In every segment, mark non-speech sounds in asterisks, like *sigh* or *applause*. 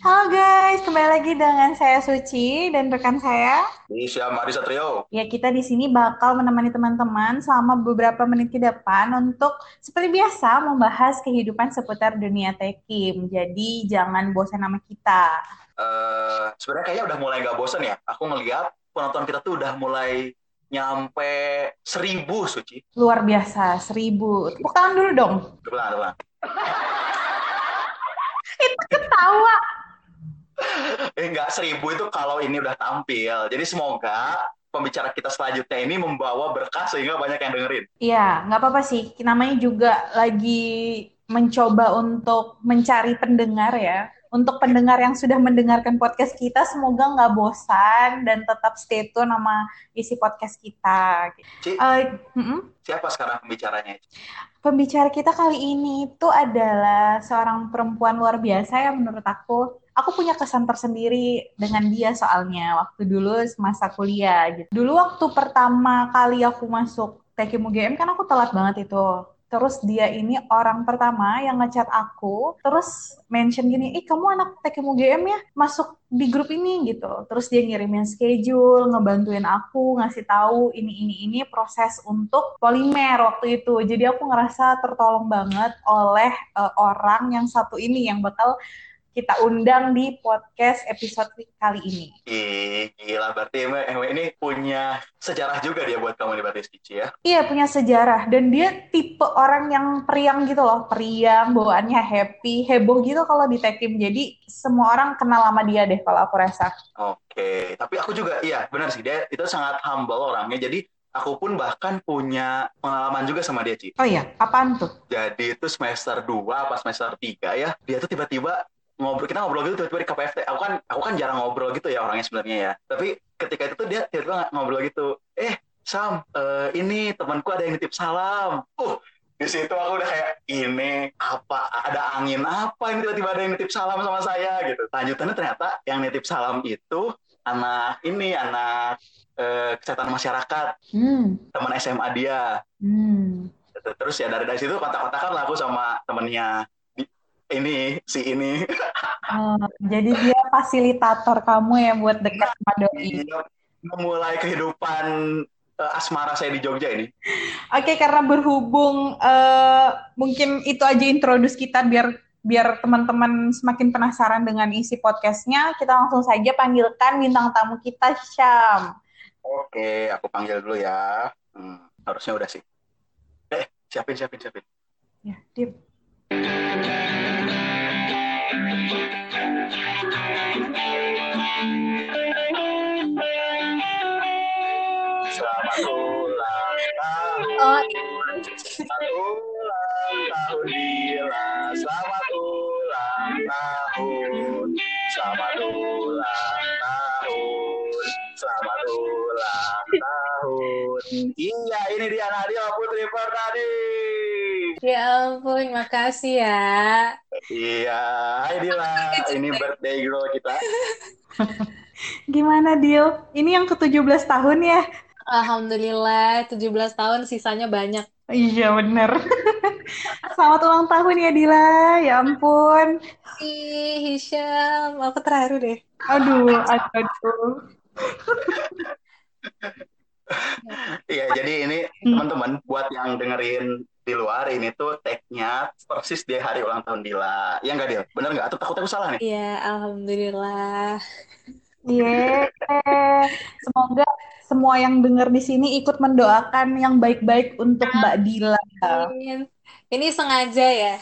Halo guys, kembali lagi dengan saya Suci dan rekan saya. Nisha Mari Satrio. Ya, kita di sini bakal menemani teman-teman selama beberapa menit ke depan untuk seperti biasa membahas kehidupan seputar dunia tekim. Jadi jangan bosan sama kita. Uh, Sebenarnya kayaknya udah mulai nggak bosan ya. Aku ngeliat penonton kita tuh udah mulai nyampe seribu Suci. Luar biasa, seribu. Tepuk tangan dulu dong. Tepuk tangan, tepuk tangan. Itu ketawa enggak seribu itu kalau ini udah tampil. Jadi semoga pembicara kita selanjutnya ini membawa berkah sehingga banyak yang dengerin. Iya, nggak apa-apa sih. Namanya juga lagi mencoba untuk mencari pendengar ya. Untuk pendengar yang sudah mendengarkan podcast kita, semoga nggak bosan dan tetap stay tune sama isi podcast kita. Ci, uh, mm -mm. Siapa sekarang pembicaranya? Pembicara kita kali ini itu adalah seorang perempuan luar biasa ya menurut aku aku punya kesan tersendiri dengan dia soalnya waktu dulu masa kuliah gitu. Dulu waktu pertama kali aku masuk Tekim UGM kan aku telat banget itu. Terus dia ini orang pertama yang ngechat aku, terus mention gini, "Eh, kamu anak Tekim UGM ya? Masuk di grup ini gitu." Terus dia ngirimin schedule, ngebantuin aku, ngasih tahu ini ini ini proses untuk polimer waktu itu. Jadi aku ngerasa tertolong banget oleh uh, orang yang satu ini yang bakal kita undang di podcast episode kali ini. Ih, gila berarti Ewe ini punya sejarah juga dia buat kamu di Batis Kici ya? Iya, punya sejarah. Dan dia tipe orang yang periang gitu loh. Periang, bawaannya happy, heboh gitu kalau di Tekim. Jadi semua orang kenal sama dia deh kalau aku rasa. Oke, tapi aku juga, iya benar sih. Dia itu sangat humble orangnya. Jadi aku pun bahkan punya pengalaman juga sama dia, Ci. Oh iya, apaan tuh? Jadi itu semester 2 pas semester 3 ya, dia tuh tiba-tiba ngobrol kita ngobrol gitu tiba-tiba di KPFT aku kan aku kan jarang ngobrol gitu ya orangnya sebenarnya ya. Tapi ketika itu tuh dia tiba-tiba ngobrol gitu. Eh Sam uh, ini temanku ada yang nitip salam. Uh di situ aku udah kayak ini apa ada angin apa ini tiba-tiba ada yang nitip salam sama saya gitu. Lanjutannya ternyata yang nitip salam itu anak ini anak uh, kesehatan masyarakat. Hmm. teman SMA dia. Hmm. terus ya dari dari situ kontak-kontakan lah aku sama temennya ini si ini. Oh, jadi dia fasilitator kamu ya buat dekat sama doi. Iya, memulai kehidupan uh, asmara saya di Jogja ini. Oke, karena berhubung uh, mungkin itu aja introduce kita biar biar teman-teman semakin penasaran dengan isi podcastnya, kita langsung saja panggilkan bintang tamu kita, Syam. Oke, aku panggil dulu ya. Hmm, harusnya udah sih. Eh, siapin, siapin, siapin. Ya, Selamat. Iya, ini dia Nadia Putri. Ya ampun, makasih ya. Iya, hai Dila. Ini birthday girl kita. Gimana, Dil? Ini yang ke-17 tahun ya? Alhamdulillah 17 tahun sisanya banyak. Iya bener. *laughs* Selamat ulang tahun ya Dila, ya ampun. Ih, Hisham, aku terharu deh. Aduh, aduh. aduh. *laughs* Iya, jadi ini hmm. teman-teman buat yang dengerin di luar ini tuh tag-nya persis di hari ulang tahun Dila. Ya nggak Dil? Bener nggak? Atau takut aku salah nih? Iya, alhamdulillah. Iya, yeah. *laughs* semoga semua yang dengar di sini ikut mendoakan yang baik-baik untuk Mbak Dila. Amin. Ini sengaja ya.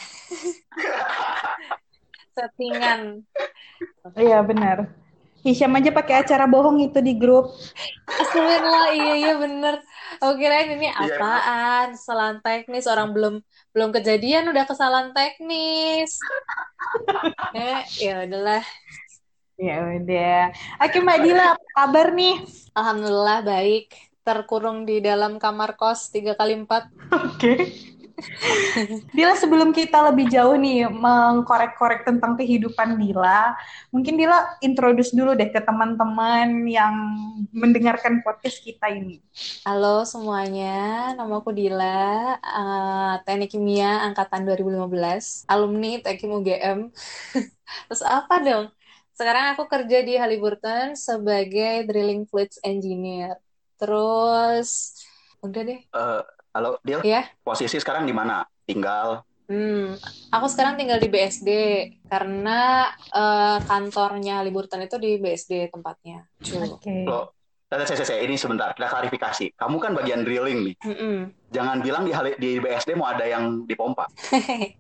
*laughs* Settingan. Iya benar. Hisham aja pakai acara bohong itu di grup. Astagfirullah, iya iya bener. Oke kirain ini iya. apaan? Kesalahan teknis orang belum belum kejadian udah kesalahan teknis. *laughs* eh, ya udahlah. Ya udah. Oke Mbak Dila, apa kabar nih? Alhamdulillah baik. Terkurung di dalam kamar kos tiga kali empat. Oke. Dila sebelum kita lebih jauh nih mengkorek-korek tentang kehidupan Dila, mungkin Dila introduce dulu deh ke teman-teman yang mendengarkan podcast kita ini. Halo semuanya, nama aku Dila, uh, Teknik Kimia Angkatan 2015, alumni Teknik UGM. *laughs* Terus apa dong? Sekarang aku kerja di Halliburton sebagai drilling fluids engineer. Terus udah deh. Uh, halo, Dil. Iya. Posisi sekarang di mana? Tinggal? Hmm, aku sekarang tinggal di BSD karena uh, kantornya Halliburton itu di BSD tempatnya. Oke. Okay. Tante saya, ini sebentar, kita klarifikasi. Kamu kan bagian drilling nih. Mm -mm. Jangan bilang di di BSD mau ada yang dipompa.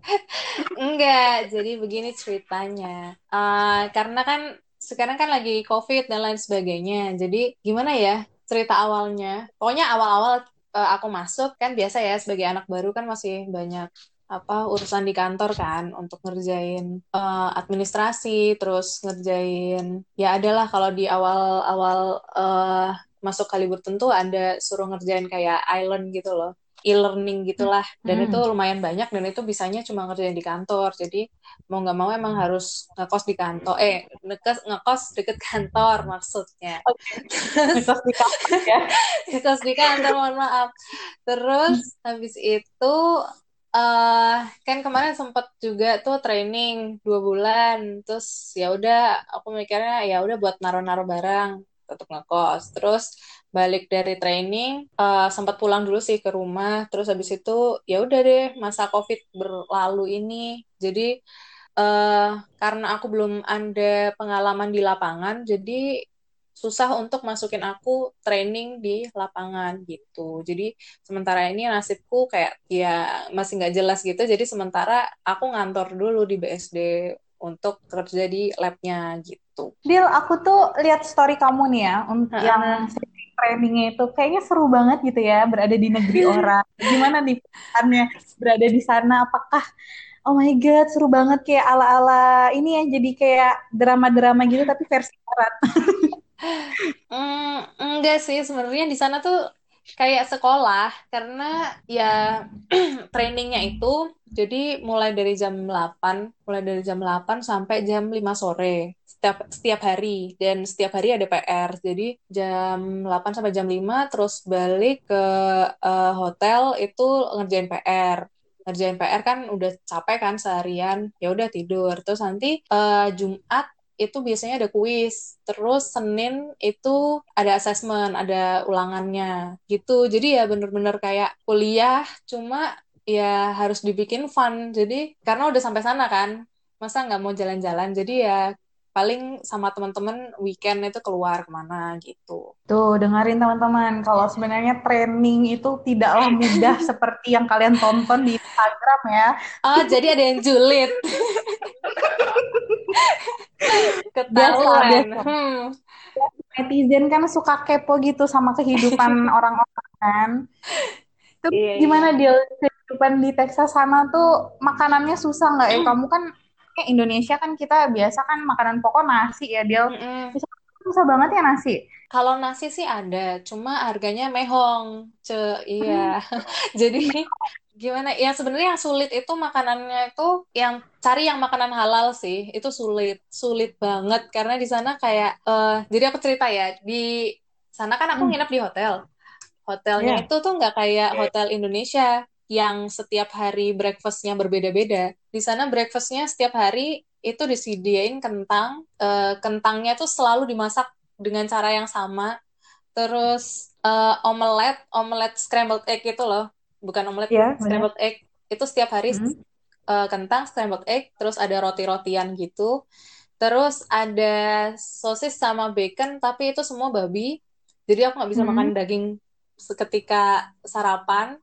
*laughs* Enggak, jadi begini ceritanya. Uh, karena kan sekarang kan lagi COVID dan lain sebagainya. Jadi gimana ya cerita awalnya? Pokoknya awal-awal uh, aku masuk kan biasa ya sebagai anak baru kan masih banyak apa urusan di kantor kan untuk ngerjain uh, administrasi terus ngerjain ya adalah kalau di awal-awal uh, masuk kalibur tentu ada suruh ngerjain kayak island gitu loh e-learning gitulah. Dan hmm. itu lumayan banyak dan itu bisanya cuma ngerjain di kantor. Jadi mau nggak mau emang harus ngekos di kantor eh ngekos ngekos deket kantor maksudnya. Ngekos di kantor ya? *laughs* ngekos di kantor mohon maaf. Terus habis itu uh, kan kemarin sempat juga tuh training dua bulan terus ya udah aku mikirnya ya udah buat naruh-naruh barang untuk ngekos. Terus balik dari training uh, sempat pulang dulu sih ke rumah terus habis itu ya udah deh masa covid berlalu ini. Jadi uh, karena aku belum ada pengalaman di lapangan jadi susah untuk masukin aku training di lapangan gitu. Jadi sementara ini nasibku kayak ya masih nggak jelas gitu. Jadi sementara aku ngantor dulu di BSD untuk kerja di labnya gitu. Dil, aku tuh lihat story kamu nih ya, untuk uh -huh. yang trainingnya itu kayaknya seru banget gitu ya, berada di negeri *laughs* orang. Gimana nih perasaannya berada di sana? Apakah oh my god seru banget kayak ala-ala ini ya jadi kayak drama-drama gitu tapi versi barat. *laughs* Hmm, enggak sih. Sebenarnya di sana tuh kayak sekolah. Karena ya *clears throat* trainingnya itu jadi mulai dari jam 8, mulai dari jam 8 sampai jam 5 sore setiap setiap hari. Dan setiap hari ada PR. Jadi jam 8 sampai jam 5 terus balik ke uh, hotel itu ngerjain PR ngerjain PR kan udah capek kan seharian. Ya udah tidur. Terus nanti uh, Jumat itu biasanya ada kuis. Terus Senin itu ada assessment, ada ulangannya gitu. Jadi ya bener-bener kayak kuliah, cuma ya harus dibikin fun. Jadi karena udah sampai sana kan, masa nggak mau jalan-jalan. Jadi ya paling sama teman-teman weekend itu keluar ke mana gitu. Tuh dengerin teman-teman, kalau sebenarnya training itu tidaklah mudah *laughs* seperti yang kalian tonton di Instagram ya. Oh jadi ada yang julid. Ketahuan. Hmm. Netizen kan suka kepo gitu sama kehidupan *laughs* orang-orang kan. Itu iya, iya. gimana iya. dia kehidupan di Texas sana tuh makanannya susah nggak ya? Kamu kan Indonesia kan kita biasa kan makanan pokok nasi ya dia mm -mm. susah banget ya nasi. Kalau nasi sih ada, cuma harganya mehong, ce iya. *laughs* Jadi gimana ya sebenarnya yang sulit itu makanannya itu yang cari yang makanan halal sih itu sulit sulit banget karena di sana kayak uh, jadi aku cerita ya di sana kan aku hmm. nginep di hotel hotelnya yeah. itu tuh nggak kayak hotel Indonesia yang setiap hari breakfastnya berbeda-beda. Di sana breakfastnya setiap hari itu disediain kentang uh, kentangnya tuh selalu dimasak dengan cara yang sama. Terus uh, omelet omelet scrambled egg itu loh. Bukan omelet yeah, scrambled bener. egg. Itu setiap hari mm -hmm. uh, kentang scrambled egg terus ada roti-rotian gitu. Terus ada sosis sama bacon tapi itu semua babi. Jadi aku nggak bisa mm -hmm. makan daging seketika sarapan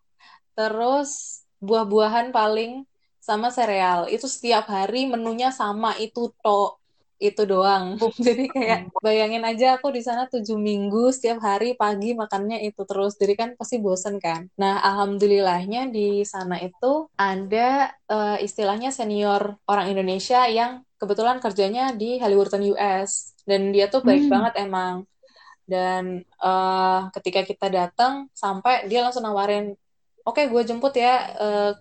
terus buah-buahan paling sama sereal itu setiap hari menunya sama itu to itu doang. *laughs* Jadi kayak bayangin aja aku di sana tujuh minggu setiap hari pagi makannya itu terus. Jadi kan pasti bosen kan. Nah alhamdulillahnya di sana itu ada uh, istilahnya senior orang Indonesia yang kebetulan kerjanya di Halliburton US dan dia tuh baik hmm. banget emang. Dan uh, ketika kita datang sampai dia langsung nawarin, oke okay, gue jemput ya uh,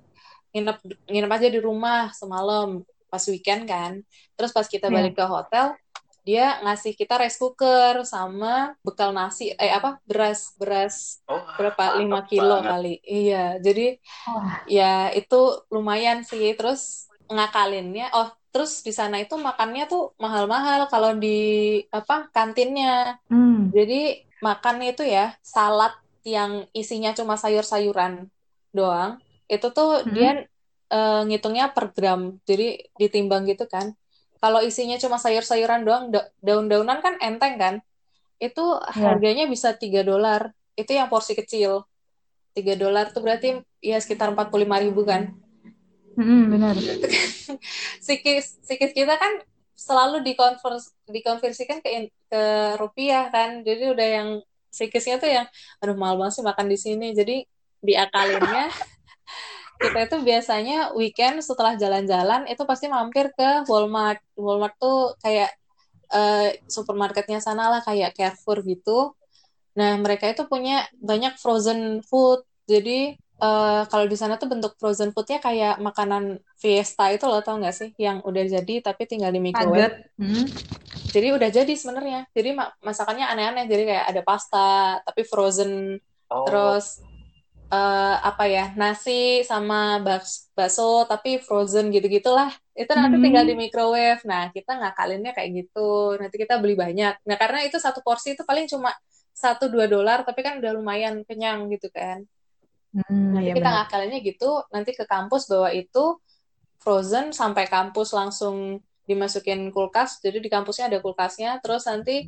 nginep nginep aja di rumah semalam pas weekend kan terus pas kita Iya. balik ke hotel dia ngasih kita rice cooker sama bekal nasi eh apa beras beras Oh, berapa lima mantap kilo banget. kali iya jadi Wah, ya itu lumayan sih terus ngakalinnya oh terus di sana itu makannya tuh mahal-mahal kalau di apa kantinnya hmm. jadi makannya itu ya salad yang isinya cuma sayur-sayuran doang. Itu tuh Hmm. dia eh, ngitungnya per gram. Jadi ditimbang gitu kan. Kalau isinya cuma sayur-sayuran doang da- daun-daunan kan enteng kan. Itu Iya. harganya bisa 3 dolar. Itu yang porsi kecil. 3 dolar tuh berarti ya sekitar 45 ribu kan. Hmm, benar. *laughs* psikis psikis kita kan selalu dikonvers dikonversikan ke in- ke rupiah kan. Jadi udah yang psikisnya tuh yang aduh mahal banget sih makan di sini. Jadi diakalinnya. Kita itu biasanya weekend setelah jalan-jalan itu pasti mampir ke Walmart. Walmart tuh kayak eh, supermarketnya sana lah kayak Carrefour gitu. Nah mereka itu punya banyak frozen food. Jadi eh, kalau di sana tuh bentuk frozen foodnya kayak makanan Fiesta itu loh tau nggak sih? Yang udah jadi tapi tinggal di microwave. Hmm. jadi udah jadi sebenarnya. Jadi ma- masakannya aneh-aneh. Jadi kayak ada pasta tapi frozen Oh, terus eh, apa ya nasi sama baks- bakso tapi frozen gitu-gitulah. Itu nanti Hmm. tinggal di microwave. Nah kita ngakalinnya kayak gitu. Nanti kita beli banyak. Nah karena itu satu porsi itu paling cuma satu dua dolar tapi kan udah lumayan kenyang gitu kan. Hmm, nanti iya kita ngakalinnya gitu nanti ke kampus bawa itu frozen sampai kampus langsung dimasukin kulkas jadi di kampusnya ada kulkasnya terus nanti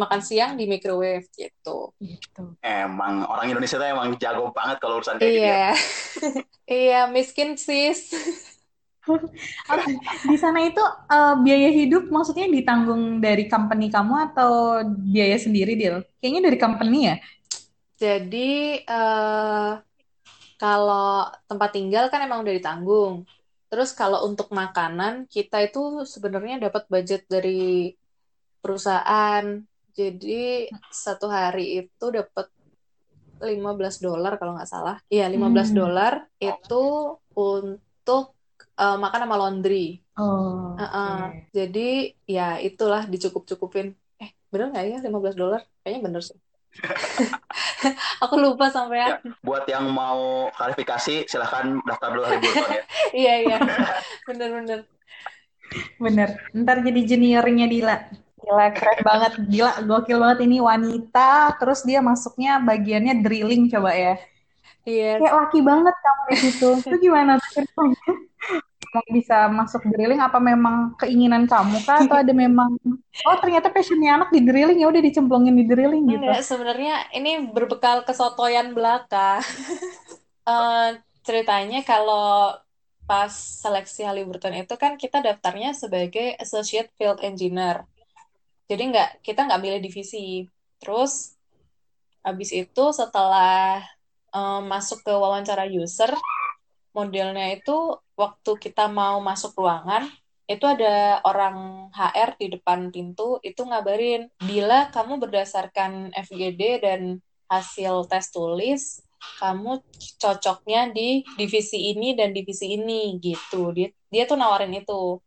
makan siang di microwave gitu Gitu. emang orang Indonesia tuh emang jago banget kalau urusan kayak gitu ya. iya *laughs* iya miskin sis *laughs* Oh, di sana itu eh, biaya hidup maksudnya ditanggung dari company kamu atau biaya sendiri, Dil? Kayaknya dari company ya? jadi eh kalau tempat tinggal kan emang udah ditanggung terus kalau untuk makanan kita itu sebenarnya dapat budget dari perusahaan jadi satu hari itu dapat 15 dolar kalau nggak salah iya 15 Hmm. dolar itu untuk eh, makan sama laundry Oh, Heeh. oke. jadi ya itulah dicukup-cukupin eh bener nggak ya 15 dolar kayaknya bener sih *laughs* aku lupa sampai Ya, buat yang mau klarifikasi silahkan daftar dulu hari Burton ya. *laughs* iya iya bener-bener Bener. Ntar jadi juniornya Dila. Gila, keren banget. Gila, gokil banget ini wanita. Terus dia masuknya bagiannya drilling coba ya. iya Kayak laki banget kamu di situ. Itu gimana? *laughs* Emang bisa masuk drilling apa memang keinginan kamu kah atau ada memang oh ternyata passionnya anak di drilling ya udah dicemplungin di drilling gitu. Enggak, sebenarnya ini berbekal kesotoyan belaka. *laughs* Eh, ceritanya kalau pas seleksi Halliburton itu kan kita daftarnya sebagai Associate Field Engineer. Jadi nggak kita nggak milih divisi. Terus habis itu setelah eh, masuk ke wawancara user, modelnya itu waktu kita mau masuk ruangan, itu ada orang HR di depan pintu itu ngabarin, Dila kamu berdasarkan FGD dan hasil tes tulis, kamu cocoknya di divisi ini dan divisi ini gitu. Dia dia tuh nawarin itu.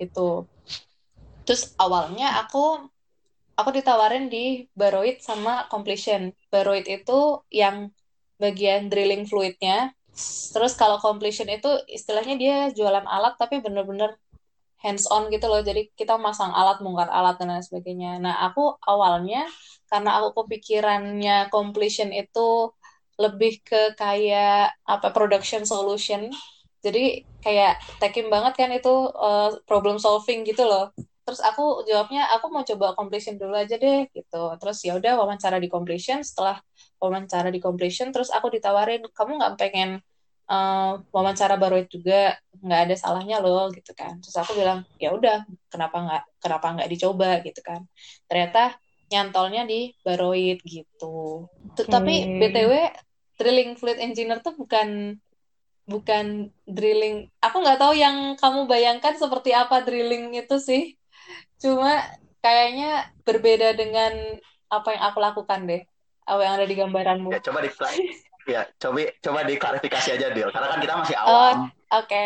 Itu. Terus awalnya aku aku ditawarin di Baroid sama Completion. Baroid itu yang bagian drilling fluidnya. Terus kalau Completion itu istilahnya dia jualan alat tapi bener-bener hands on gitu loh. Jadi kita masang alat, bongkar alat dan lain sebagainya. Nah, aku awalnya karena aku kepikirannya Completion itu lebih ke kayak apa production solution. Jadi kayak tekim banget kan itu uh, problem solving gitu loh terus aku jawabnya aku mau coba completion dulu aja deh gitu. Terus ya udah wawancara di completion. Setelah wawancara di completion terus aku ditawarin kamu nggak pengen uh, wawancara baru juga? Nggak ada salahnya loh gitu kan. Terus aku bilang ya udah kenapa nggak kenapa nggak dicoba? gitu kan. Ternyata nyantolnya di Baroid gitu. Okay. tapi btw drilling fluid engineer tuh bukan bukan drilling aku nggak tahu yang kamu bayangkan seperti apa drilling itu sih cuma kayaknya berbeda dengan apa yang aku lakukan deh apa yang ada di gambaranmu ya coba di *laughs* Ya, coba coba diklarifikasi aja Dil, karena kan kita masih Oh, awam. oke.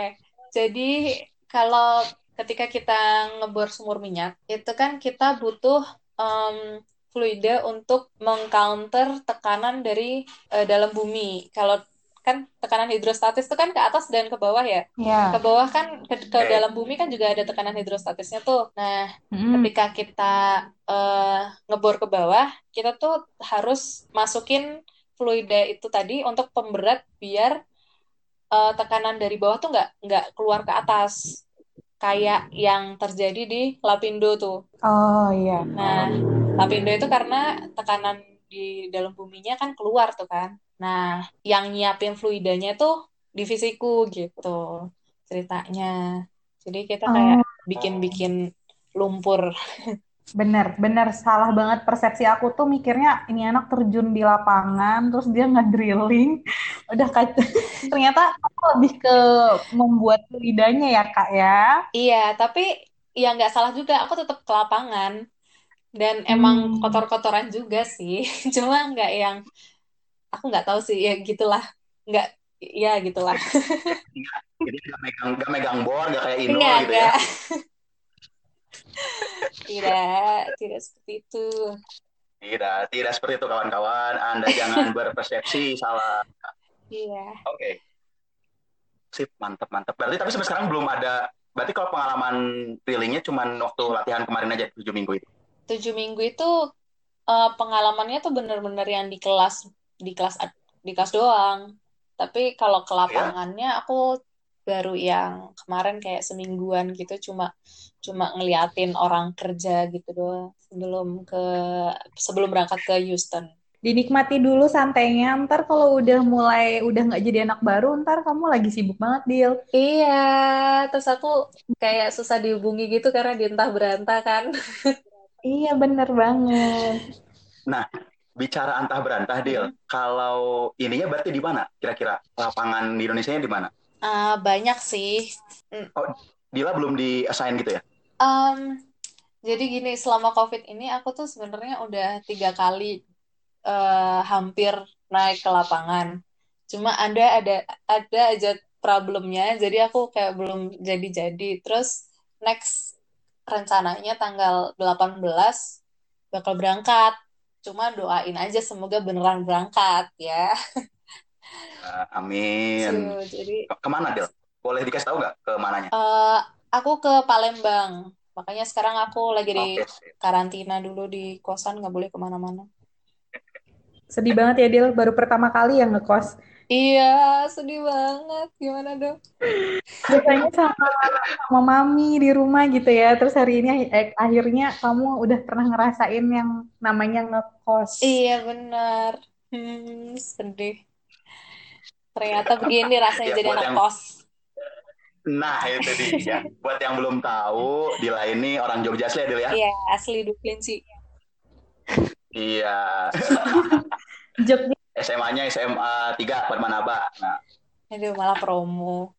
Jadi kalau ketika kita ngebor sumur minyak, itu kan kita butuh em, fluida untuk mengcounter tekanan dari eh, dalam bumi. Kalau kan tekanan hidrostatis itu kan ke atas dan ke bawah ya. Ya. Ke bawah kan ke, ke Oke. dalam bumi kan juga ada tekanan hidrostatisnya tuh. Nah, Mm. ketika kita eh, ngebor ke bawah, kita tuh harus masukin fluida itu tadi untuk pemberat biar eh, tekanan dari bawah tuh nggak nggak keluar ke atas kayak yang terjadi di Lapindo tuh. Oh iya. Nah, Lapindo itu karena tekanan di dalam buminya kan keluar tuh kan. Nah, yang nyiapin fluidanya tuh divisiku gitu ceritanya. Jadi kita kayak bikin-bikin lumpur. *laughs* Bener, bener salah banget persepsi aku tuh mikirnya ini anak terjun di lapangan terus dia nge-drilling *laughs* udah kayak *laughs* ternyata aku lebih ke membuat lidahnya ya kak ya Iya, tapi ya nggak salah juga. Aku tetap ke lapangan dan emang Hmm. kotor-kotoran juga sih. *laughs* Cuma nggak yang aku nggak tahu sih ya gitulah. Nggak ya gitulah. *laughs* Jadi nggak megang nggak megang bor, nggak kayak Enggak, gitu ya. enggak. *laughs* Tidak, tidak seperti itu. Tidak, tidak seperti itu kawan-kawan. Anda jangan berpersepsi salah. Iya. Oke. Sip, mantap, mantap. Berarti tapi sampai sekarang belum ada. Berarti kalau pengalaman drillingnya cuma waktu latihan kemarin aja tujuh minggu itu. Tujuh minggu itu eh, pengalamannya tuh bener-bener yang di kelas di kelas di kelas doang. Tapi kalau ke lapangannya aku baru yang kemarin kayak semingguan gitu cuma cuma ngeliatin orang kerja gitu doang sebelum ke sebelum berangkat ke Houston. dinikmati dulu santainya ntar kalau udah mulai udah nggak jadi anak baru ntar kamu lagi sibuk banget Dil Iya, terus aku kayak susah dihubungi gitu karena dientah berantah kan. *laughs* iya bener banget Bicara antah berantah, Dil. Kalau ininya berarti di mana? Kira-kira lapangan di Indonesia di mana? Ah, banyak sih. Dila belum di assign gitu ya? Em, jadi gini, selama COVID ini aku tuh sebenarnya udah tiga kali eh, hampir naik ke lapangan. Cuma ada ada ada aja problemnya, jadi aku kayak belum jadi-jadi. Terus next rencananya tanggal 18 bakal berangkat. Cuma doain aja semoga beneran berangkat ya. Eh, amin. So, jadi Ke- Ke mana, Dil? Boleh dikasih tahu nggak ke mananya? eh, aku ke Palembang. Makanya sekarang aku lagi di karantina dulu di kosan, nggak boleh ke mana-mana. sedih banget ya Dil baru pertama kali yang ngekos Iya, sedih banget. Gimana dong? biasanya sama sama mami di rumah gitu ya terus hari ini eh, akhirnya kamu udah pernah ngerasain yang namanya ngekos Iya, benar. Hmm, sedih. Ternyata begini rasanya Ya, jadi anak yang- kos. Nah, itu dia. Buat yang belum tahu, Dila ini orang Jogja asli ya, Dil ya? Iya, asli Duklin sih. Iya. Jogja SMA-nya SMA 3 Padmanaba. Nah, Aduh, malah promo.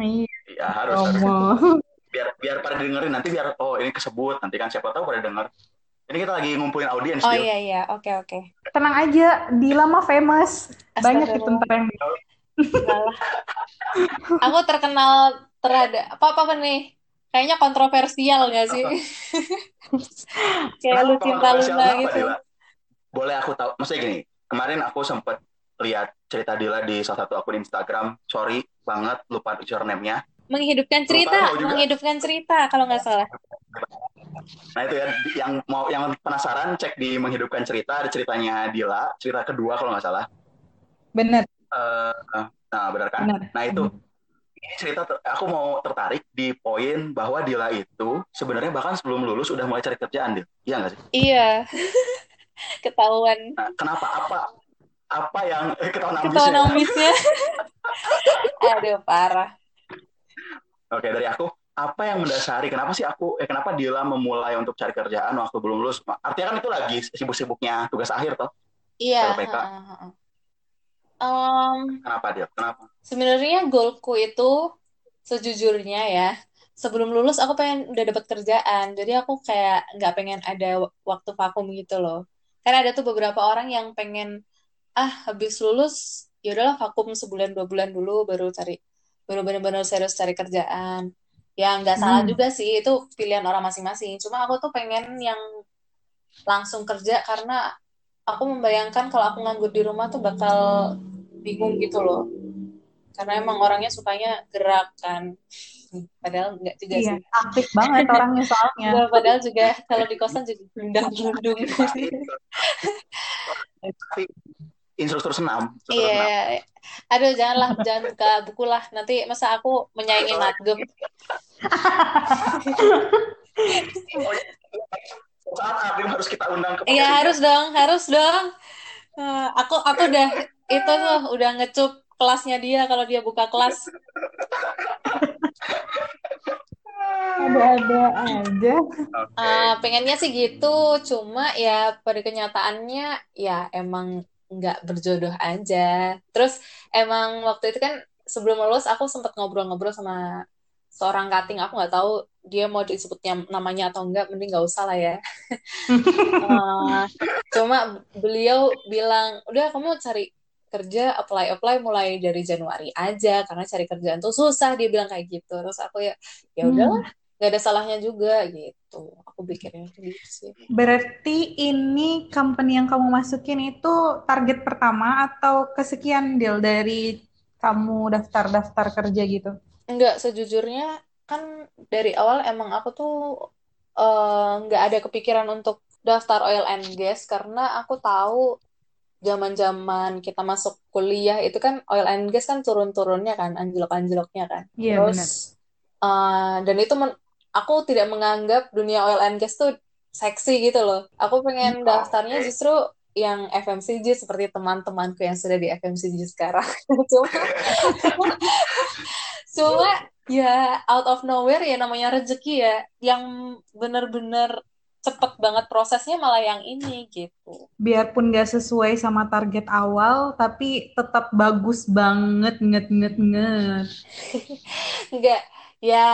iya harus, harus. Romo. Biar biar pada dengerin nanti biar oh ini kesebut nanti kan siapa tahu pada denger. Ini kita lagi ngumpulin audiens, Oh iya, iya. Oke, oke. tenang aja Dila mah famous banyak Astagfirullah. ntar yang. Aku terkenal terhadap apa-apa nih? Kayaknya kontroversial nggak sih? *laughs* Kayak lu cinta kontroversial? Luna gitu. Dila? Boleh aku tahu? Maksudnya gini, kemarin aku sempat lihat cerita Dila di salah satu akun Instagram. Sorry banget lupa username-nya. Menghidupkan cerita, Lupa menghidupkan cerita kalau nggak salah. Nah itu ya yang mau yang penasaran cek di menghidupkan cerita ada ceritanya Dila, cerita kedua kalau nggak salah. bener Eh, nah benar kan? bener Nah itu ini cerita ter- aku mau tertarik di poin bahwa Dila itu sebenarnya bahkan sebelum lulus udah mulai cari kerjaan Dil. Iya nggak sih? Iya. *laughs* Ketahuan Nah, kenapa? Apa apa yang eh, ketahuan ketahuan ambisnya? ambisnya. *laughs* Aduh, parah. Oke dari aku apa yang mendasari kenapa sih aku eh kenapa Dila memulai untuk cari kerjaan waktu belum lulus? Artinya kan itu lagi sibuk-sibuknya tugas akhir toh. Iya. LPK. Em, Kenapa Dil? Kenapa? sebenarnya goalku itu sejujurnya ya, sebelum lulus aku pengen udah dapat kerjaan. Jadi aku kayak nggak pengen ada waktu vakum gitu loh. Karena ada tuh beberapa orang yang pengen ah habis lulus ya udahlah vakum sebulan dua bulan dulu baru cari baru benar-benar serius cari kerjaan. Ya nggak salah Hmm. juga sih itu pilihan orang masing-masing. Cuma aku tuh pengen yang langsung kerja karena aku membayangkan kalau aku nganggur di rumah tuh bakal bingung gitu loh. Karena emang orangnya sukanya gerak kan padahal nggak juga Iya, sih aktif banget orangnya soalnya. Nggak, padahal juga kalau di kosan juga gelundang-gelundung Tapi instruktur senam. Iya, aduh janganlah, jangan buka buku lah. Nanti masa aku menyaingi. Saat Ardim harus kita undang ke Iya harus dong, harus dong. Eh, aku aku udah itu tuh udah ngecup kelasnya dia kalau dia buka kelas. Ada-ada aja. Oke. Eh, pengennya sih gitu, cuma ya pada kenyataannya ya emang nggak berjodoh aja. Terus emang waktu itu kan sebelum lulus aku sempat ngobrol-ngobrol sama seorang cutting, aku nggak tahu dia mau disebutnya namanya atau enggak, mending nggak usah lah ya. *laughs* Eh, cuma beliau bilang, udah kamu cari kerja, apply-apply mulai dari Januari aja, karena cari kerjaan tuh susah, dia bilang kayak gitu. Terus aku ya, ya Hmm. udahlah, nggak ada salahnya juga gitu. Aku pikirnya gitu sih. Berarti ini company yang kamu masukin itu target pertama atau kesekian deal dari kamu daftar-daftar kerja gitu? Enggak, sejujurnya kan dari awal emang aku tuh eh, nggak ada kepikiran untuk daftar oil and gas karena aku tahu zaman-zaman kita masuk kuliah itu kan oil and gas kan turun-turunnya kan, anjlok-anjloknya kan. Iya, benar. Terus eh, dan itu men- aku tidak menganggap dunia oil and gas tuh seksi gitu loh. Aku pengen daftarnya justru yang FMCG seperti teman-temanku yang sudah di FMCG sekarang. *laughs* Cuma Cuma ya out of nowhere ya namanya rezeki ya yang bener-bener cepet banget prosesnya malah yang ini gitu. Biarpun gak sesuai sama target awal, tapi tetap bagus banget, nget nget nget. *laughs* Enggak, ya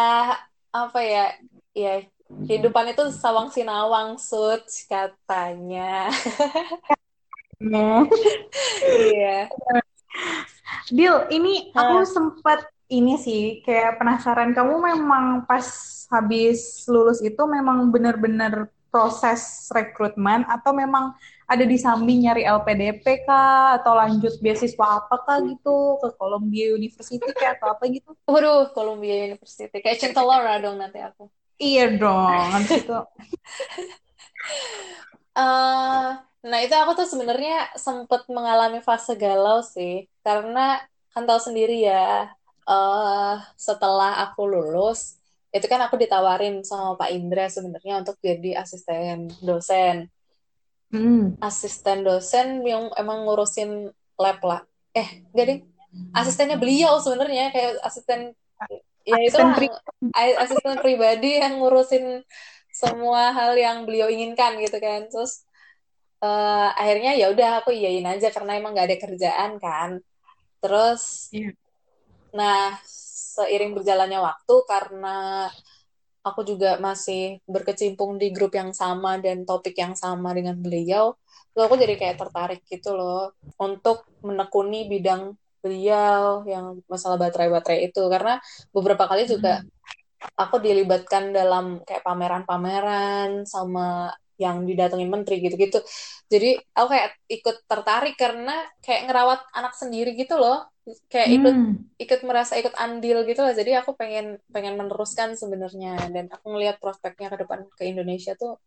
apa ya, ya kehidupan itu sawang sinawang sud katanya. *laughs* Iya. Deal, ini aku Hah. sempat ini sih kayak penasaran kamu memang pas habis lulus itu memang benar-benar proses rekrutmen atau memang ada di samping nyari LPDP kah atau lanjut beasiswa apa kah gitu ke Columbia University kayak atau apa gitu? Waduh, Columbia University. Kayak Cinta Laura dong nanti aku. Iya dong, habis itu. *laughs* Eh, nah itu aku tuh sebenarnya sempet mengalami fase galau sih, karena kan tahu sendiri ya, eh setelah aku lulus, itu kan aku ditawarin sama Pak Indra sebenarnya untuk jadi asisten dosen, Hmm. asisten dosen yang emang ngurusin lab lah. Eh, enggak deh, asistennya beliau sebenarnya kayak asisten, ya itu Asisten pri- asisten pribadi yang ngurusin semua hal yang beliau inginkan gitu kan. Terus eh, akhirnya ya udah aku iyain aja karena emang nggak ada kerjaan kan. Terus, Iya. Nah seiring berjalannya waktu karena aku juga masih berkecimpung di grup yang sama dan topik yang sama dengan beliau, lalu aku jadi kayak tertarik gitu loh untuk menekuni bidang beliau yang masalah baterai-baterai itu. Karena beberapa kali juga aku dilibatkan dalam kayak pameran-pameran sama yang didatengin menteri gitu-gitu. Jadi aku kayak ikut tertarik karena kayak ngerawat anak sendiri gitu loh. Kayak ikut Hmm. ikut merasa ikut andil gitu lah. Jadi aku pengen pengen meneruskan sebenarnya dan aku ngelihat prospeknya ke depan ke Indonesia tuh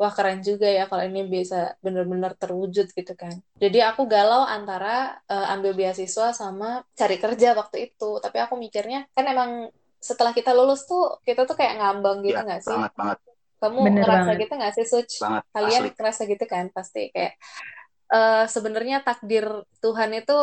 wah keren juga ya kalau ini bisa benar-benar terwujud gitu kan. Jadi aku galau antara eh, ambil beasiswa sama cari kerja waktu itu. Tapi aku mikirnya kan emang setelah kita lulus tuh kita tuh kayak ngambang gitu Ya, nggak sih? banget banget Kamu Bener ngerasa banget. gitu nggak sih, Suc? banget Kalian asli. ngerasa gitu kan pasti kayak eh sebenarnya takdir Tuhan itu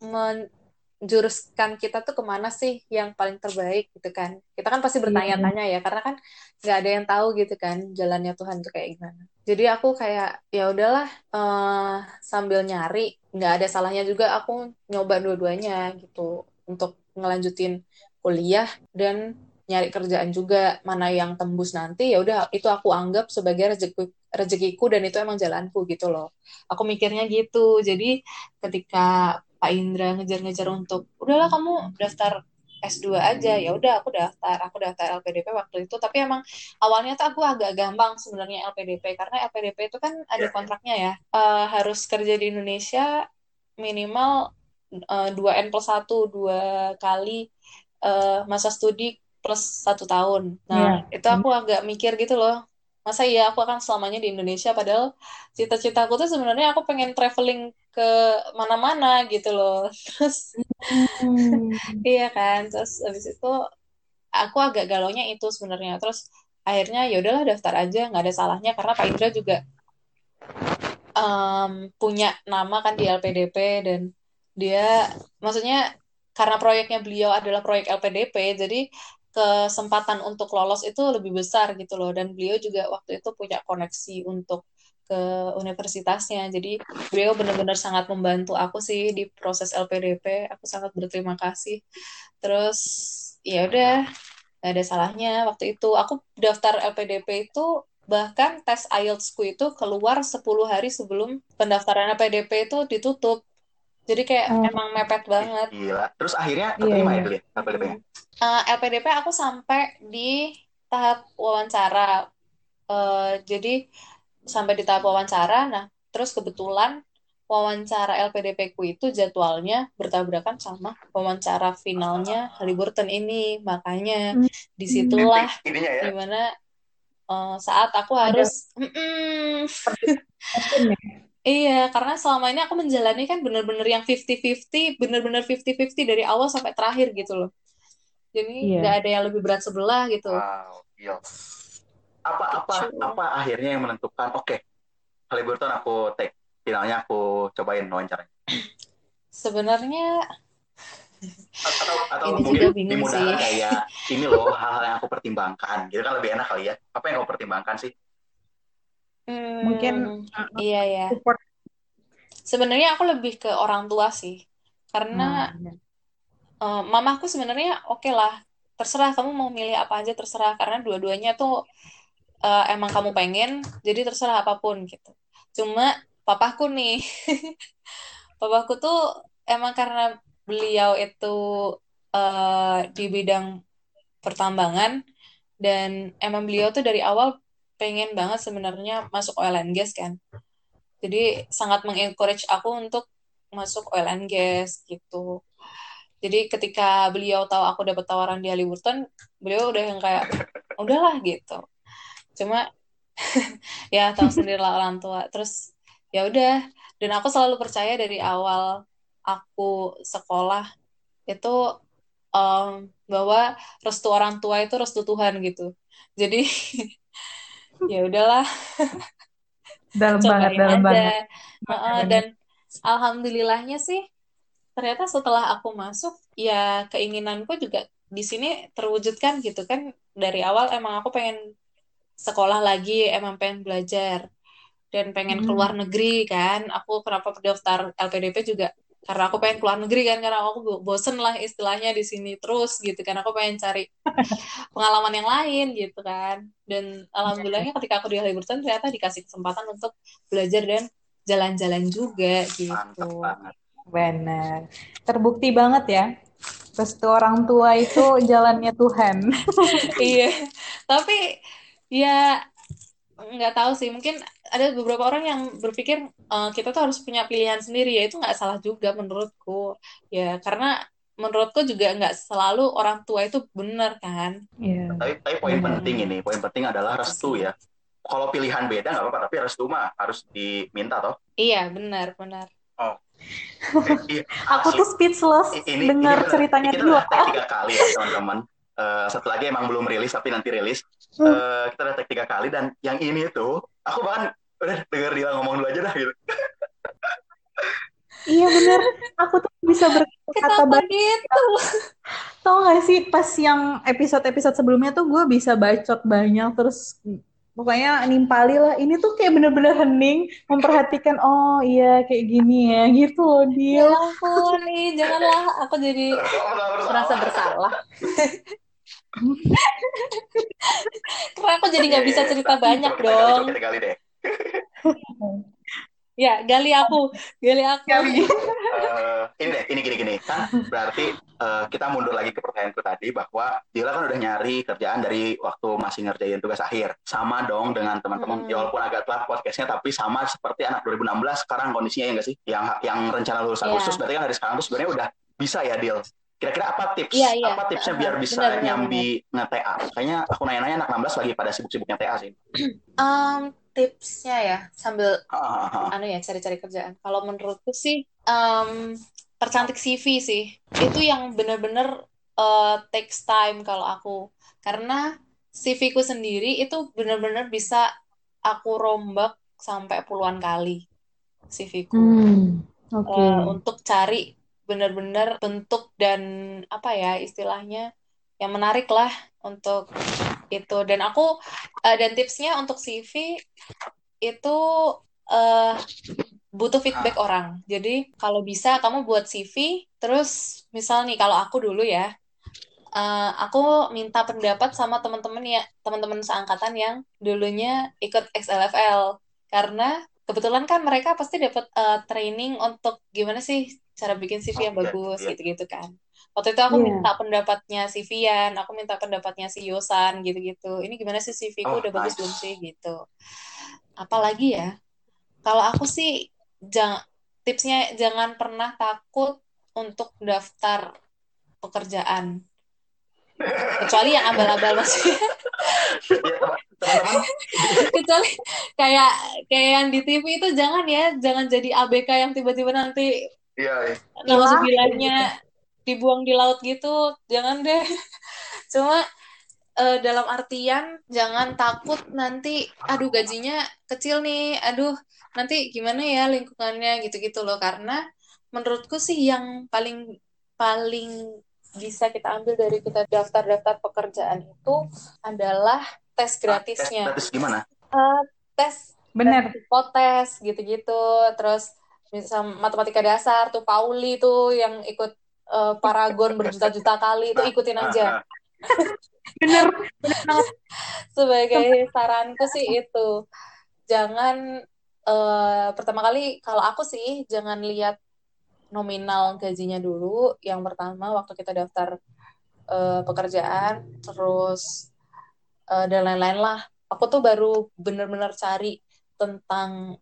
menjuruskan kita tuh ke mana sih yang paling terbaik gitu kan. Kita kan pasti bertanya-tanya ya karena kan nggak ada yang tahu gitu kan jalannya Tuhan tuh kayak gimana. Jadi aku kayak ya udahlah eh, sambil nyari nggak ada salahnya juga aku nyoba dua-duanya gitu untuk ngelanjutin kuliah dan nyari kerjaan juga mana yang tembus nanti ya udah itu aku anggap sebagai rezeki rezekiku dan itu emang jalanku gitu loh. Aku mikirnya gitu. Jadi ketika Pak Indra ngejar-ngejar untuk udahlah kamu daftar S2 aja ya udah aku daftar aku daftar LPDP waktu itu tapi emang awalnya tuh aku agak gampang sebenarnya LPDP karena LPDP itu kan ada kontraknya ya uh, harus kerja di Indonesia minimal uh, 2 N plus 1 dua kali uh, masa studi plus satu tahun. Nah yeah. itu aku agak mikir gitu loh. Masa iya aku akan selamanya di Indonesia? Padahal cita-citaku tuh sebenarnya aku pengen traveling ke mana-mana gitu loh. *laughs* Terus hmm. iya kan? Terus habis itu aku agak galaunya itu sebenarnya. Terus akhirnya ya udahlah daftar aja nggak ada salahnya. Karena Pak Indra juga um, punya nama kan di LPDP dan dia maksudnya karena proyeknya beliau adalah proyek LPDP jadi kesempatan untuk lolos itu lebih besar gitu loh. Dan beliau juga waktu itu punya koneksi untuk ke universitasnya. Jadi beliau benar-benar sangat membantu aku sih di proses LPDP aku sangat berterima kasih. Terus ya udah gak ada salahnya. Waktu itu aku daftar LPDP itu bahkan tes IELTS-ku itu keluar 10 hari sebelum pendaftaran LPDP itu ditutup jadi kayak oh. emang mepet banget. Gila. Terus akhirnya terima yeah. ya ya LPDP? Uh, LPDP aku sampai di tahap wawancara. Uh, jadi sampai di tahap wawancara. Nah, terus kebetulan wawancara LPDP ku itu jadwalnya bertabrakan sama wawancara finalnya Halliburton ini. Makanya hmm. di situlah ya? di mana uh, saat aku harus Iya, karena selama ini aku menjalani kan bener-bener yang 50-50, bener-bener 50-50 dari awal sampai terakhir gitu loh. Jadi nggak yeah. ada yang lebih berat sebelah gitu. Wow, iya. Apa apa apa akhirnya yang menentukan oke, okay, Halliburton aku take, finalnya aku cobain wawancaranya. Sebenarnya atau atau ini mungkin dimudahkan kayak ini loh hal-hal yang aku pertimbangkan gitu kan lebih enak kali ya apa yang kamu pertimbangkan sih Hmm, Mungkin iya ya. Sebenarnya aku lebih ke orang tua sih, karena hmm. uh, mamaku sebenarnya oke okay lah, terserah kamu mau milih apa aja terserah, karena dua-duanya tuh uh, emang kamu pengen, jadi terserah apa pun gitu. Cuma papaku nih, *laughs* papaku tuh emang karena beliau itu uh, di bidang pertambangan dan emang beliau tuh dari awal pengen banget sebenarnya masuk oil and gas kan. Jadi sangat mengencourage aku untuk masuk oil and gas gitu. Jadi ketika beliau tahu aku dapat tawaran di Halliburton, beliau udah yang kayak udahlah gitu. Cuma *laughs* ya tahu sendirilah orang tua. Terus ya udah dan aku selalu percaya dari awal aku sekolah itu um, bahwa restu orang tua itu restu Tuhan gitu. Jadi *laughs* ya udahlah. Dalam banget dalam aja. banget. Uh, dan alhamdulillahnya sih ternyata setelah aku masuk ya keinginanku juga di sini terwujudkan gitu kan. Dari awal emang aku pengen sekolah lagi emang pengen belajar dan pengen hmm. keluar negeri kan. Aku kenapa daftar LPDP juga karena aku pengen keluar negeri kan karena aku bosen lah istilahnya di sini terus gitu kan. Aku pengen cari *laughs* pengalaman yang lain gitu kan. Dan alhamdulillahnya ketika aku di Halliburton ternyata dikasih kesempatan untuk belajar dan jalan-jalan juga gitu. Benar terbukti banget ya restu orang tua itu *laughs* jalannya Tuhan. Iya. Tapi ya nggak tahu sih. Mungkin ada beberapa orang yang berpikir uh, kita tuh harus punya pilihan sendiri. Ya itu nggak salah juga menurutku. Ya karena menurutku juga nggak selalu orang tua itu benar kan? Yeah. tapi tapi poin penting ini. Poin penting adalah restu ya. Kalau pilihan beda nggak apa-apa tapi restu mah harus diminta toh. Iya benar benar. Oh. *laughs* Iya, aku tuh speechless ini, dengar ini, ceritanya kita udah tiga kali ya teman-teman. Uh, satu lagi emang belum rilis tapi nanti rilis. Uh, kita udah tiga kali dan yang ini tuh aku bahkan udah denger dia ngomong dulu aja dah gitu. Iya bener. Aku tuh bisa berkata gitu? Tau gak sih pas yang episode-episode sebelumnya tuh gue bisa bacot banyak terus pokoknya nimpali lah. Ini tuh kayak bener-bener hening memperhatikan oh iya kayak gini ya gitu loh dia ya ampun nih janganlah. Aku jadi merasa bersalah. *laughs* Karena aku jadi nggak bisa cerita banyak dong. kali deh Ya, gali aku, gali aku. Gali. uh, ini deh, ini gini gini kan berarti uh, kita mundur lagi ke pertanyaanku tadi bahwa Dila kan udah nyari kerjaan dari waktu masih ngerjain tugas akhir. Sama dong dengan teman-teman, hmm. ya walaupun agak telat podcastnya, tapi sama seperti anak 2016 sekarang kondisinya ya nggak sih? Yang yang rencana lulus iya. Agustus, yeah. berarti kan dari sekarang tuh sebenarnya udah bisa ya deal. Kira-kira apa tips? Yeah, yeah. Apa tipsnya biar bisa bener, nyambi nge-TA? Kayaknya aku nanya-nanya anak 16 lagi pada sibuk-sibuknya TA sih. Um, tipsnya ya sambil anu ya cari-cari kerjaan. Kalau menurutku sih um, percantik CV sih itu yang bener-bener uh, takes time kalau aku karena CV ku sendiri itu bener-bener bisa aku rombak sampai puluhan kali CV ku hmm, okay. uh, eh, untuk cari bener-bener bentuk dan apa ya istilahnya yang menarik lah untuk itu dan aku uh, dan tipsnya untuk CV itu uh, butuh feedback orang. Jadi kalau bisa kamu buat CV terus misal nih kalau aku dulu ya uh, aku minta pendapat sama teman-teman ya teman-teman seangkatan yang dulunya ikut XLFL karena kebetulan kan mereka pasti dapat uh, training untuk gimana sih cara bikin CV yang bagus gitu-gitu kan waktu itu aku yeah. minta pendapatnya si Vian aku minta pendapatnya si Yosan gitu-gitu. Ini gimana sih CV ku? Oh, udah nice. bagus belum sih? Gitu. Apalagi ya kalau aku sih jangan tipsnya jangan pernah takut untuk daftar pekerjaan. Kecuali yang abal-abal maksudnya. Kecuali kayak kayak yang di TV itu jangan ya jangan jadi ABK yang tiba-tiba nanti Iya. Nama sembilannya dibuang di laut gitu, jangan deh. *laughs* Cuma uh, dalam artian jangan takut nanti, aduh gajinya kecil nih, aduh nanti gimana ya lingkungannya gitu-gitu loh. Karena menurutku sih yang paling paling bisa kita ambil dari kita daftar-daftar pekerjaan itu adalah tes gratisnya. Ah, tes, tes gimana? Uh, tes benar tes gitu-gitu terus misal matematika dasar tuh Pauli tuh yang ikut uh, Paragon berjuta-juta kali itu ikutin aja. bener, *laughs* Sebagai saranku sih itu jangan uh, pertama kali kalau aku sih jangan lihat nominal gajinya dulu. Yang pertama waktu kita daftar uh, pekerjaan, terus uh, dan lain-lain lah. Aku tuh baru bener-bener cari tentang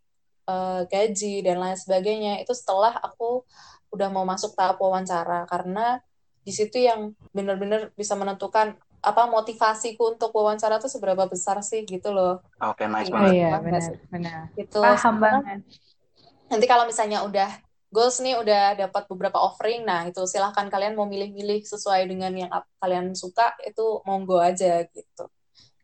uh, gaji dan lain sebagainya itu setelah aku udah mau masuk tahap wawancara karena di situ yang benar-benar bisa menentukan apa motivasiku untuk wawancara tuh seberapa besar sih gitu loh. Oke, okay, nice iya, banget. Iya, benar, benar. Gitu. Paham banget. Nanti kalau misalnya udah goals nih udah dapat beberapa offering, nah itu silahkan kalian mau milih-milih sesuai dengan yang kalian suka, itu monggo aja gitu.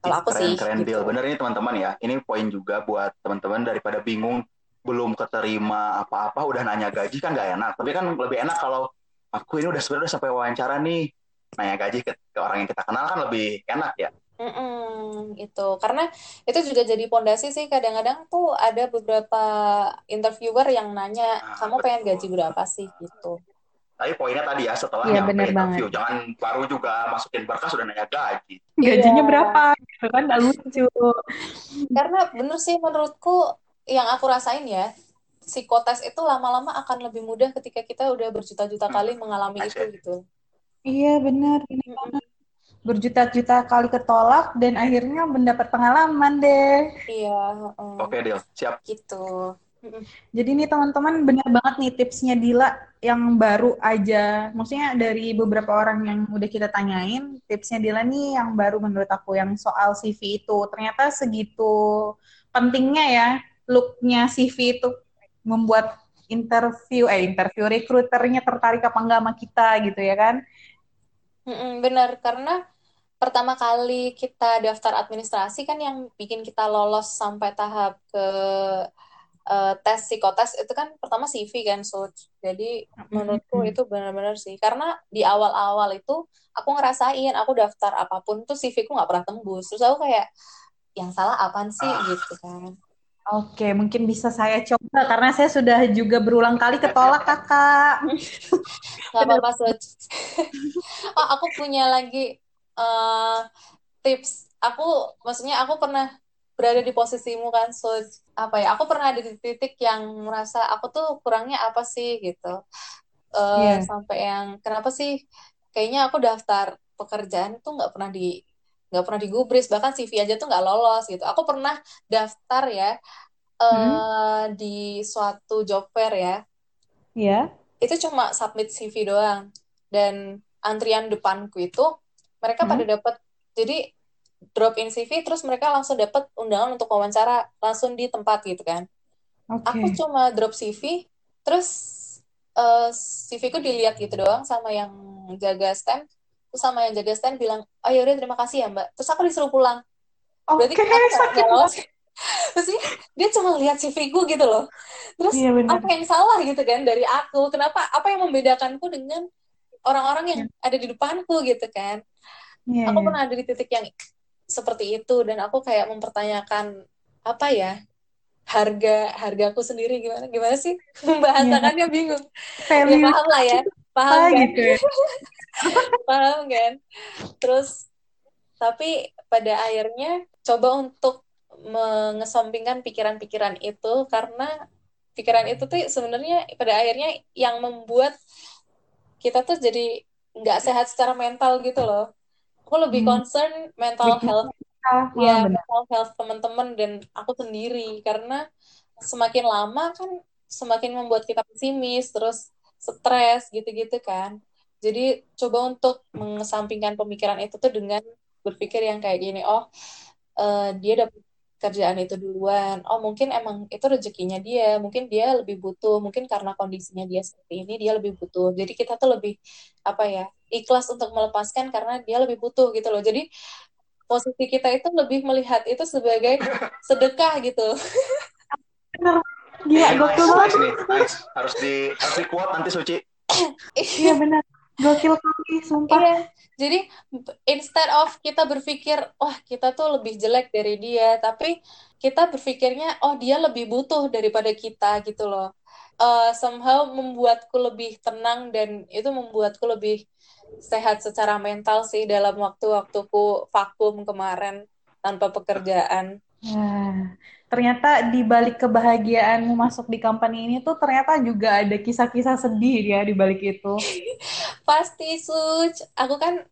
Kalau aku keren, sih. Keren gitu. deal. Bener ini teman-teman ya. Ini poin juga buat teman-teman daripada bingung belum keterima apa-apa udah nanya gaji kan gak enak. Tapi kan lebih enak kalau aku ini udah sebenarnya sampai wawancara nih. Nanya gaji ke, ke orang yang kita kenal kan lebih enak ya. Mm-mm, itu karena itu juga jadi pondasi sih kadang-kadang tuh ada beberapa interviewer yang nanya nah, kamu betul. pengen gaji berapa sih? Gitu. Tapi poinnya tadi ya setelah ya, bener interview banget. jangan baru juga masukin berkas sudah nanya gaji. Gajinya yeah. berapa? Gitu kan lucu. Karena bener sih menurutku yang aku rasain ya psikotes itu lama-lama akan lebih mudah ketika kita udah berjuta-juta kali hmm. mengalami itu gitu. Iya benar, ini hmm. berjuta-juta kali ketolak dan akhirnya mendapat pengalaman deh. Iya. Um, Oke Dil, siap. Gitu. Jadi nih teman-teman benar banget nih tipsnya Dila yang baru aja. Maksudnya dari beberapa orang yang udah kita tanyain, tipsnya Dila nih yang baru menurut aku yang soal CV itu ternyata segitu pentingnya ya looknya CV itu membuat interview eh interview rekruternya tertarik apa enggak sama kita gitu ya kan? Benar. Karena pertama kali kita daftar administrasi kan yang bikin kita lolos sampai tahap ke uh, tes psikotes itu kan pertama CV kan so jadi menurutku itu benar-benar sih. Karena di awal-awal itu aku ngerasain aku daftar apa pun tuh CV ku nggak pernah tembus. Terus aku kayak yang salah apaan sih? Ah. gitu kan Oke, mungkin bisa saya coba karena saya sudah juga berulang kali ketolak kakak. *laughs* Gak apa-apa, *laughs* oh, aku punya lagi uh, tips. Aku, maksudnya aku pernah berada di posisimu kan so apa ya aku pernah ada di titik yang merasa aku tuh kurangnya apa sih gitu uh, yeah. sampai yang kenapa sih kayaknya aku daftar pekerjaan tuh nggak pernah di nggak pernah digubris bahkan CV aja tuh nggak lolos gitu aku pernah daftar ya uh, hmm. di suatu job fair ya Iya. Yeah. itu cuma submit CV doang dan antrian depanku itu mereka hmm. pada dapat jadi drop in CV terus mereka langsung dapat undangan untuk wawancara langsung di tempat gitu kan. Okay. Aku cuma drop CV terus uh, eh, CV ku dilihat gitu doang sama yang jaga stand terus sama yang jaga stand bilang oh ya udah terima kasih ya mbak. Terus aku disuruh pulang. Berarti okay, kita lolos *laughs* terus dia cuma lihat CV ku gitu loh. Terus iya, apa yang salah gitu kan dari aku? Kenapa apa yang membedakanku dengan orang-orang yang yeah. ada di depanku gitu kan? Yeah, aku yeah. pernah ada di titik yang seperti itu dan aku kayak mempertanyakan apa ya? Harga hargaku sendiri gimana gimana sih? *laughs* Membahasakannya yeah. bingung. Ya paham lah ya paham ah, kan? gitu ya. *laughs* paham kan? Terus tapi pada akhirnya coba untuk mengesampingkan pikiran-pikiran itu karena pikiran itu tuh sebenarnya pada akhirnya yang membuat kita tuh jadi nggak sehat secara mental gitu loh. Aku lebih hmm. concern mental health. ah, ya mental health teman-teman dan aku sendiri. Karena semakin lama kan semakin membuat kita pesimis terus stres gitu-gitu kan. Jadi coba untuk mengesampingkan pemikiran itu tuh dengan berpikir yang kayak gini oh uh, dia dapat kerjaan itu duluan. Oh mungkin emang itu rezekinya dia. Mungkin dia lebih butuh. Mungkin karena kondisinya dia seperti ini dia lebih butuh. Jadi kita tuh lebih apa ya ikhlas untuk melepaskan karena dia lebih butuh gitu loh. Jadi posisi kita itu lebih melihat itu sebagai sedekah gitu. Gila, gokil banget. Nice, Harus di harus di kuat nanti Suci. iya benar. Gokil kali, sumpah. Iya. Jadi instead of kita berpikir, wah oh, kita tuh lebih jelek dari dia, tapi kita berpikirnya, oh dia lebih butuh daripada kita gitu loh. Uh, somehow membuatku lebih tenang dan itu membuatku lebih sehat secara mental sih dalam waktu-waktuku vakum kemarin tanpa pekerjaan. Nah, ternyata di balik kebahagiaanmu masuk di company ini tuh ternyata juga ada kisah-kisah sedih ya di balik itu. *laughs* Pasti, Suc. Aku kan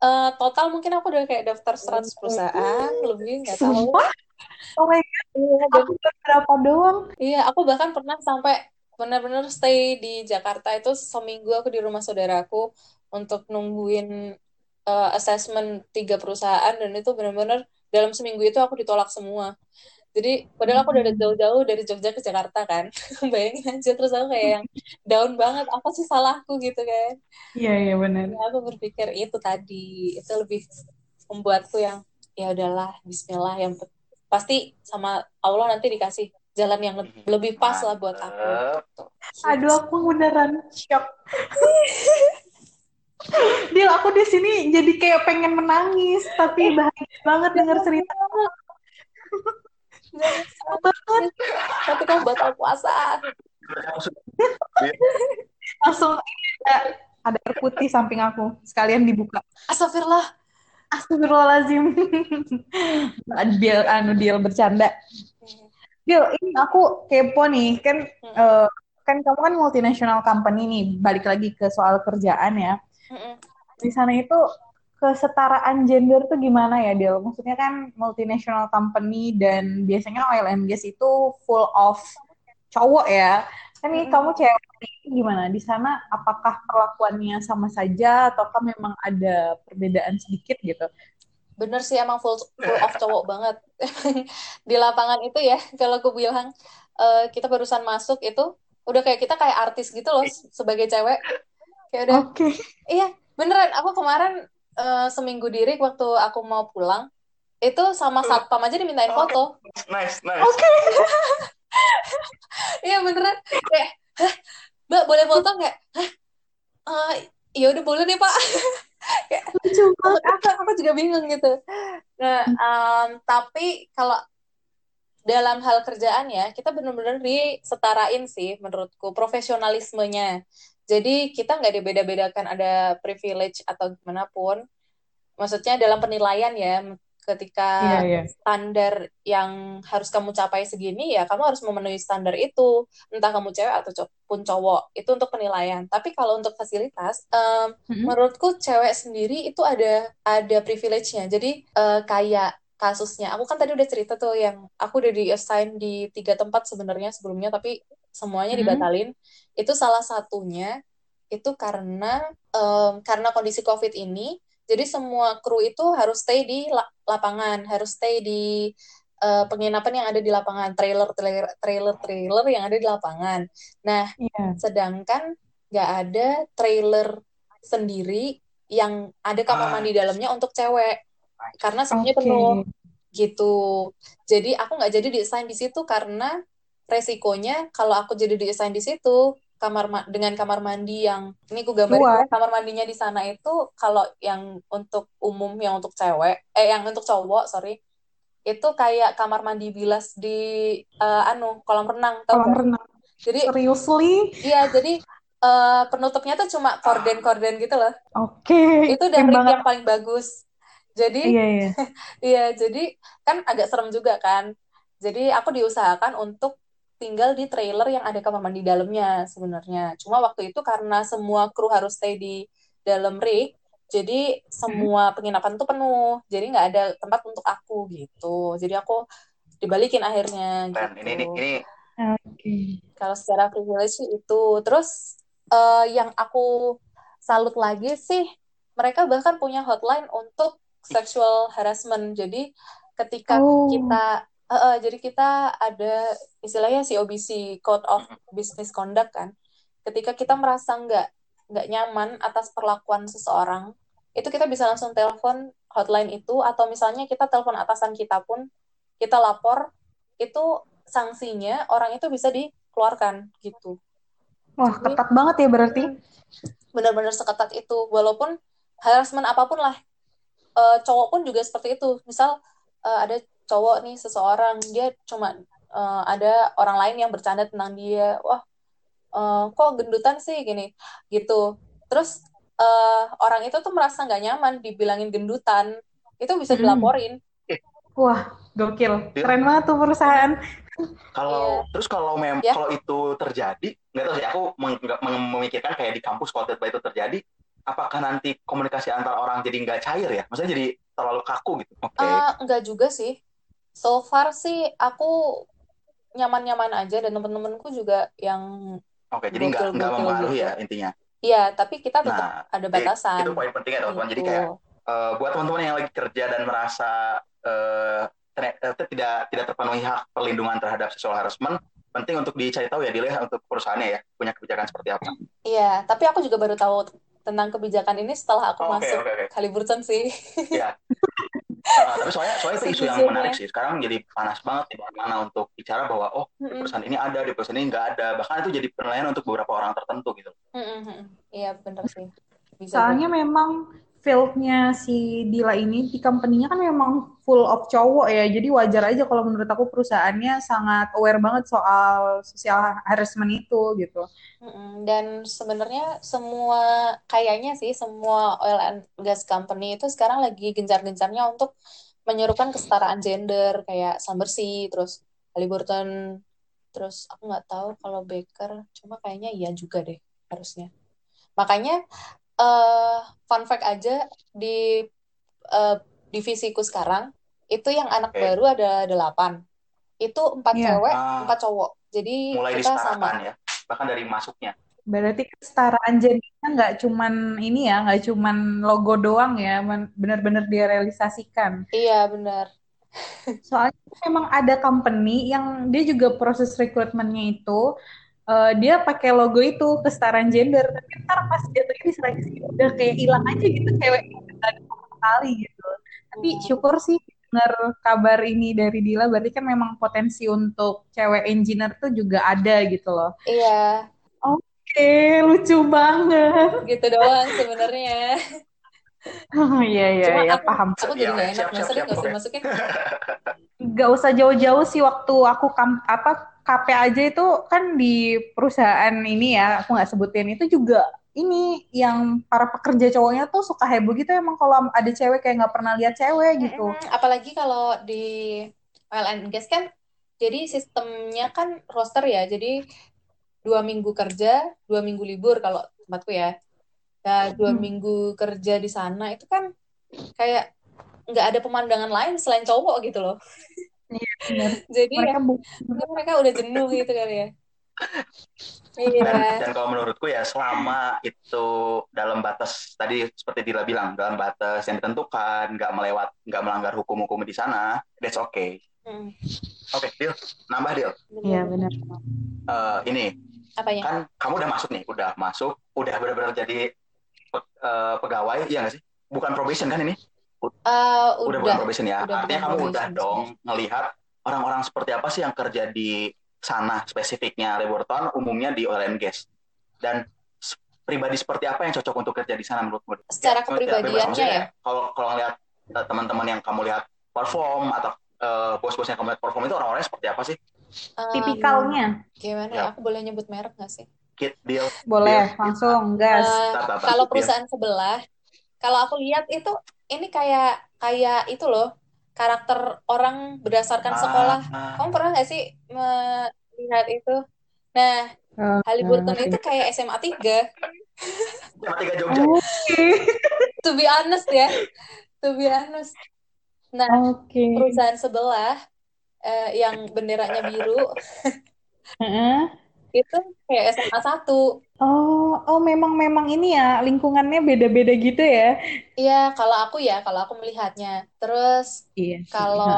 uh, total mungkin aku udah kayak daftar 100 perusahaan, lebih nggak tahu. Oh my God, iya, aku berapa doang. Iya, aku bahkan pernah sampai benar-benar stay di Jakarta itu seminggu aku di rumah saudaraku untuk nungguin uh, assessment tiga perusahaan dan itu benar-benar dalam seminggu itu aku ditolak semua jadi padahal aku udah hmm. jauh-jauh dari Jogja ke Jakarta kan *laughs* bayangin aja terus aku kayak yang down banget apa sih salahku gitu kan iya iya benar ya, aku berpikir itu tadi itu lebih membuatku yang ya udahlah Bismillah yang pasti sama Allah nanti dikasih jalan yang lebih, lebih pas lah buat aku. Gitu. Aduh, aku beneran shock. *laughs* Dil, aku di sini jadi kayak pengen menangis, tapi bahagia banget denger cerita. *laughs* banget. Tapi kamu batal puasa. Langsung ada, ada air putih samping aku, sekalian dibuka. Astagfirullah. Astagfirullahaladzim. Deal, anu deal bercanda. Dil, ini aku kepo nih, kan hmm. uh, kan kamu kan multinational company nih, balik lagi ke soal kerjaan ya di sana itu kesetaraan gender tuh gimana ya Del? Maksudnya kan multinational company dan biasanya oil and gas itu full of cowok ya. Kan nih kamu cewek gimana di sana? Apakah perlakuannya sama saja ataukah memang ada perbedaan sedikit gitu? Bener sih emang full full of cowok banget *laughs* di lapangan itu ya. Kalau aku bilang uh, kita barusan masuk itu udah kayak kita kayak artis gitu loh sebagai cewek kayak udah oke okay. iya beneran aku kemarin uh, seminggu diri waktu aku mau pulang itu sama satpam aja dimintain foto. Nice nice. Oke. Okay. *laughs* iya beneran. Kayak mbak boleh foto nggak? Uh, ya udah boleh deh pak. *laughs* Kayak aku, aku juga bingung gitu. Nah um, tapi kalau dalam hal kerjaan ya kita benar-benar disetarain sih menurutku profesionalismenya jadi kita nggak dibeda-bedakan ada privilege atau gimana pun. Maksudnya dalam penilaian ya, ketika Iya, iya. standar yang harus kamu capai segini ya kamu harus memenuhi standar itu entah kamu cewek atau pun cowok itu untuk penilaian tapi kalau untuk fasilitas em, Mm-mm. menurutku cewek sendiri itu ada ada privilege-nya jadi eh, kayak kasusnya aku kan tadi udah cerita tuh yang aku udah di assign di tiga tempat sebenarnya sebelumnya tapi semuanya Mm-mm. dibatalin itu salah satunya itu karena em, karena kondisi COVID ini jadi semua kru itu harus stay di la- lapangan, harus stay di eh, penginapan yang ada di lapangan, trailer trailer trailer trailer yang ada di lapangan. Nah, Iya. sedangkan nggak ada trailer sendiri yang ada kamar mandi dalamnya untuk cewek, karena semuanya Oke. penuh gitu. Jadi aku nggak jadi di-assign di situ karena resikonya kalau aku jadi di-assign di situ kamar ma- dengan kamar mandi yang ini aku gambarin ya, kamar mandinya di sana itu kalau yang untuk umum yang untuk cewek eh yang untuk cowok sorry itu kayak kamar mandi bilas di eh, anu kolam renang tau Kolam gak? renang. Jadi Seriously? iya jadi eh, penutupnya tuh cuma korden-korden gitu loh. Oke. Itu Keren rig banget. yang paling bagus. Jadi Iya, iya. *laughs* Iya, jadi kan agak serem juga kan. Jadi aku diusahakan untuk tinggal di trailer yang ada kamar mandi dalamnya sebenarnya. Cuma waktu itu karena semua kru harus stay di dalam rig, jadi semua penginapan tuh penuh. Jadi nggak ada tempat untuk aku gitu. Jadi aku dibalikin akhirnya gitu. Ini ini ini Oke. Kalau secara privilege sih itu. Terus eh, yang aku salut lagi sih, mereka bahkan punya hotline untuk sexual harassment. Jadi ketika Oh. kita, eh, eh, jadi kita ada istilahnya COBC Code of Business Conduct kan. Ketika kita merasa nggak nggak nyaman atas perlakuan seseorang, itu kita bisa langsung telepon hotline itu atau misalnya kita telepon atasan kita pun kita lapor itu sanksinya orang itu bisa dikeluarkan gitu. Wah, Jadi- ketat banget ya berarti. Benar-benar seketat itu walaupun harassment apa pun lah eh, cowok pun juga seperti itu. Misal eh, ada cowok nih seseorang dia cuma eh, ada orang lain yang bercanda tentang dia, wah eh, kok gendutan sih gini gitu. Terus eh, orang itu tuh merasa nggak nyaman dibilangin gendutan, itu bisa Hmm. dilaporin. Wah, gokil. Iya. Keren banget tuh perusahaan. Kalau terus kalau mem Ya. kalau itu terjadi, nggak tahu sih aku nggak- memikirkan kayak di kampus kalau itu terjadi, apakah nanti komunikasi antar orang jadi nggak cair ya? Maksudnya jadi terlalu kaku gitu. Oke. Eh, enggak juga sih. So far sih aku nyaman-nyaman aja dan temen-temenku juga yang Oke, jadi nggak nggak mempengaruhi gitu. ya intinya. Iya, tapi kita tetap Nah, ada batasan. itu poin pentingnya teman-teman. Jadi kayak eh, buat teman-teman yang lagi kerja dan merasa eh, tidak tidak terpenuhi hak perlindungan terhadap sexual harassment, penting untuk dicari tahu ya dilihat untuk perusahaannya ya punya kebijakan seperti apa. Iya, tapi aku juga baru tahu tentang kebijakan ini setelah aku Oh, Oke masuk oke oke. Halliburton sih. Ya. *laughs* Eh, tapi soalnya soalnya itu isu yang menarik sih. Sekarang jadi panas banget di mana untuk bicara bahwa oh di Mm-mm, perusahaan ini ada, di perusahaan ini nggak ada. Bahkan itu jadi penilaian untuk beberapa orang tertentu gitu. mm-mm, mm-mm. Iya, bener sih. Bisa Soalnya memang field-nya si Dila ini di company-nya kan memang full of cowok ya. Jadi wajar aja kalau menurut aku perusahaannya sangat aware banget soal sosial harassment itu gitu. Dan sebenarnya semua kayaknya sih semua oil and gas company itu sekarang lagi gencar-gencarnya untuk menyerukan kesetaraan gender kayak Sumbersea, terus Halliburton, terus aku nggak tahu kalau Baker, cuma kayaknya iya juga deh harusnya. Makanya eh fun fact aja di eh, divisiku sekarang itu yang anak Oke. baru ada delapan, itu empat Iya. cewek, Ah. empat cowok. Jadi Mulai kita sama. ya. Bahkan dari masuknya. Berarti kesetaraan gendernya nggak cuman ini ya, nggak cuman logo doang ya, benar-benar direalisasikan. Iya benar. *laughs* Soalnya memang ada company yang dia juga proses rekrutmennya itu eh, dia pakai logo itu kesetaraan gender, tapi ntar pas jatuhnya di seleksi udah kayak hilang aja gitu ceweknya nggak ada sama sekali gitu. Tapi Hmm. syukur sih dengar kabar ini dari Dila, berarti kan memang potensi untuk cewek engineer tuh juga ada gitu loh. Iya, Oke, lucu banget. gitu doang sebenarnya. Oh, iya iya Cuma iya aku paham. aku jadi Iya, nggak enak siap, siap, maksudnya siap, nggak usah masukin. Gak usah jauh-jauh sih waktu aku kam- apa KP aja itu kan di perusahaan ini ya aku nggak sebutin itu juga ini yang para pekerja cowoknya tuh suka heboh gitu emang kalau ada cewek kayak nggak pernah lihat cewek gitu. Apalagi kalau di oil and gas kan, jadi sistemnya kan roster ya. Jadi dua minggu kerja, dua minggu libur kalau tempatku ya. Ya dua Hmm. minggu kerja di sana itu kan kayak nggak ada pemandangan lain selain cowok gitu loh. *laughs* Iya benar. Jadi ya Mereka bu- mungkin mereka udah jenuh gitu kali ya. Dan, Iya. dan kalau menurutku ya selama itu dalam batas tadi seperti Dila bilang dalam batas yang ditentukan, nggak melewat, nggak melanggar hukum-hukum di sana, that's okay. Hmm, Oke, Dil, nambah Dil. Iya benar. Eh, ini Apanya? kan kamu udah masuk nih, udah masuk, udah benar-benar jadi pe- eh, pegawai, iya nggak sih? Bukan probation kan ini? Eh, Udah bukan udah. probation ya. udah Artinya bukan kamu udah sih. dong ngelihat orang-orang seperti apa sih yang kerja di sana spesifiknya Leborton, umumnya di oil and gas. Dan pribadi seperti apa yang cocok untuk kerja di sana menurutmu? Secara Ya, kepribadiannya bebas, maksudnya ya? Kalau kalau ngelihat eh, teman-teman yang kamu lihat perform atau eh, bos-bos yang kamu lihat perform itu orang-orangnya seperti apa sih? Em, Tipikalnya gimana Ya. ya? Aku boleh nyebut merek nggak sih? Kit, deal, boleh Iya. langsung gas. Tar, kalau deal. perusahaan sebelah, kalau aku lihat itu ini kayak kayak itu loh karakter orang berdasarkan sekolah. Ah, Kamu pernah nggak sih melihat itu? Nah, Eh, Halliburton ngerti. itu kayak SMA 3. Sama tiga *laughs* Jogja. Oke. To be honest ya. To be honest. Nah, Oke. perusahaan sebelah eh, yang benderanya biru Heeh. Itu kayak SMA 1. Oh, oh memang memang ini ya lingkungannya beda-beda gitu ya. Iya, kalau aku ya, kalau aku melihatnya. Terus Iya sih. Kalau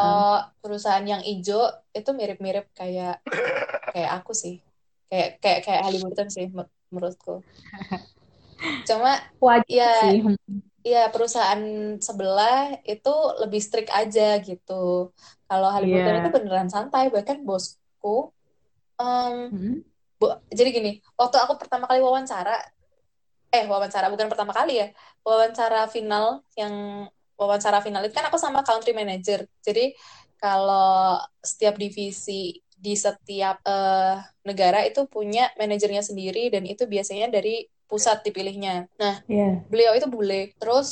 perusahaan yang hijau itu mirip-mirip kayak kayak aku sih. Kayak kayak kayak Halliburton sih men- menurutku. Cuma Wajar ya sih. ya perusahaan sebelah itu lebih strict aja gitu. Kalau Halliburton Iya. itu beneran santai, bahkan bosku em, Hmm. Bu- jadi gini, waktu aku pertama kali wawancara, eh wawancara bukan pertama kali ya, wawancara final yang wawancara final itu kan aku sama country manager. Jadi kalau setiap divisi di setiap eh, negara itu punya manajernya sendiri dan itu biasanya dari pusat dipilihnya. Nah, Iya. beliau itu bule. Terus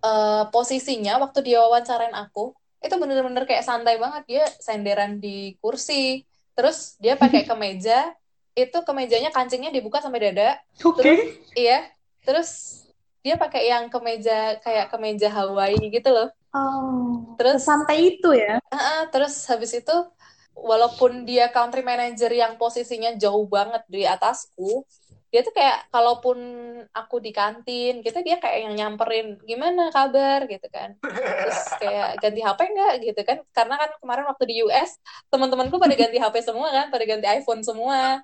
eh, posisinya waktu dia wawancarain aku itu bener-bener kayak santai banget dia senderan di kursi terus dia pakai *laughs* kemeja itu kemejanya kancingnya dibuka sampai dada Oke. iya terus dia pakai yang kemeja kayak kemeja Hawaii gitu loh Oh, Terus- santai itu ya. Ah, terus habis itu walaupun dia country manager yang posisinya jauh banget di atasku dia tuh kayak kalaupun aku di kantin gitu dia kayak yang nyamperin gimana kabar? gitu kan. Terus kayak ganti HP enggak gitu kan? Karena kan kemarin waktu di US teman-temanku pada ganti HP semua kan pada ganti iPhone semua.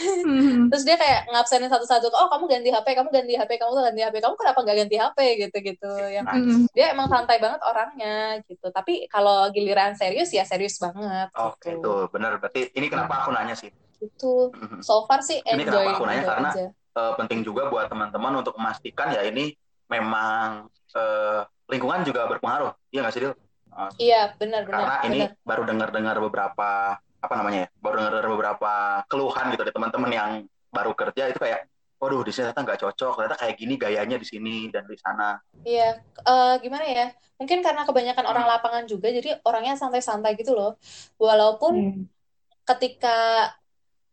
Hmm. terus dia kayak ngabsenin satu-satu oh kamu ganti HP kamu ganti HP kamu tuh ganti HP kamu kenapa nggak ganti HP gitu gitu. Yang Hmm. dia emang santai banget orangnya gitu. Tapi kalau giliran serius ya serius banget Oke, gitu. itu benar. Berarti ini kenapa aku nanya sih. Itu Mhm. so far sih Ini enjoy kenapa aku nanya, karena aja Eh, penting juga buat teman-teman untuk memastikan ya ini memang eh, lingkungan juga berpengaruh. Iya nggak sih, Dil? Eh, iya benar benar karena ini benar baru dengar-dengar beberapa apa namanya ya baru dengar beberapa keluhan gitu dari teman-teman yang baru kerja itu kayak waduh di sini ternyata nggak cocok ternyata kayak gini gayanya di sini dan di sana iya Eh, gimana ya mungkin karena kebanyakan orang Hmm. lapangan juga jadi orangnya santai-santai gitu loh walaupun Hmm. ketika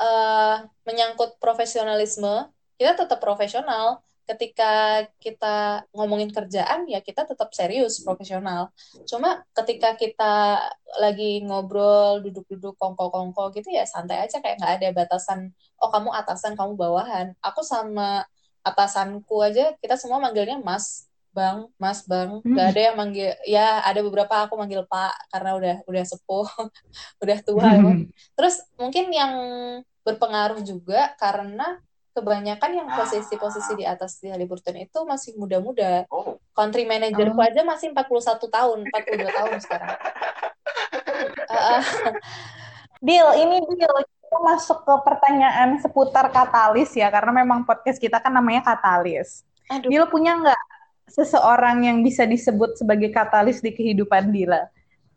eh, menyangkut profesionalisme, kita tetap profesional. Ketika kita ngomongin kerjaan, ya kita tetap serius, profesional. Cuma ketika kita lagi ngobrol, duduk-duduk, kongko-kongko gitu ya santai aja, kayak nggak ada batasan, oh kamu atasan, kamu bawahan. Aku sama atasanku aja, kita semua manggilnya mas, bang, mas, bang. Nggak Hmm. ada yang manggil, ya ada beberapa aku manggil pak, karena udah udah sepuh, *laughs* udah tua emang. Terus mungkin yang berpengaruh juga karena kebanyakan yang posisi-posisi di atas di Halliburton itu masih muda-muda. oh Country manajerku Oh. aja masih 41 tahun, 42 tahun sekarang. *laughs* Deal, ini deal. Kita masuk ke pertanyaan seputar katalis ya, karena memang podcast kita kan namanya katalis. aduh, Deal punya nggak seseorang yang bisa disebut sebagai katalis di kehidupan Dila?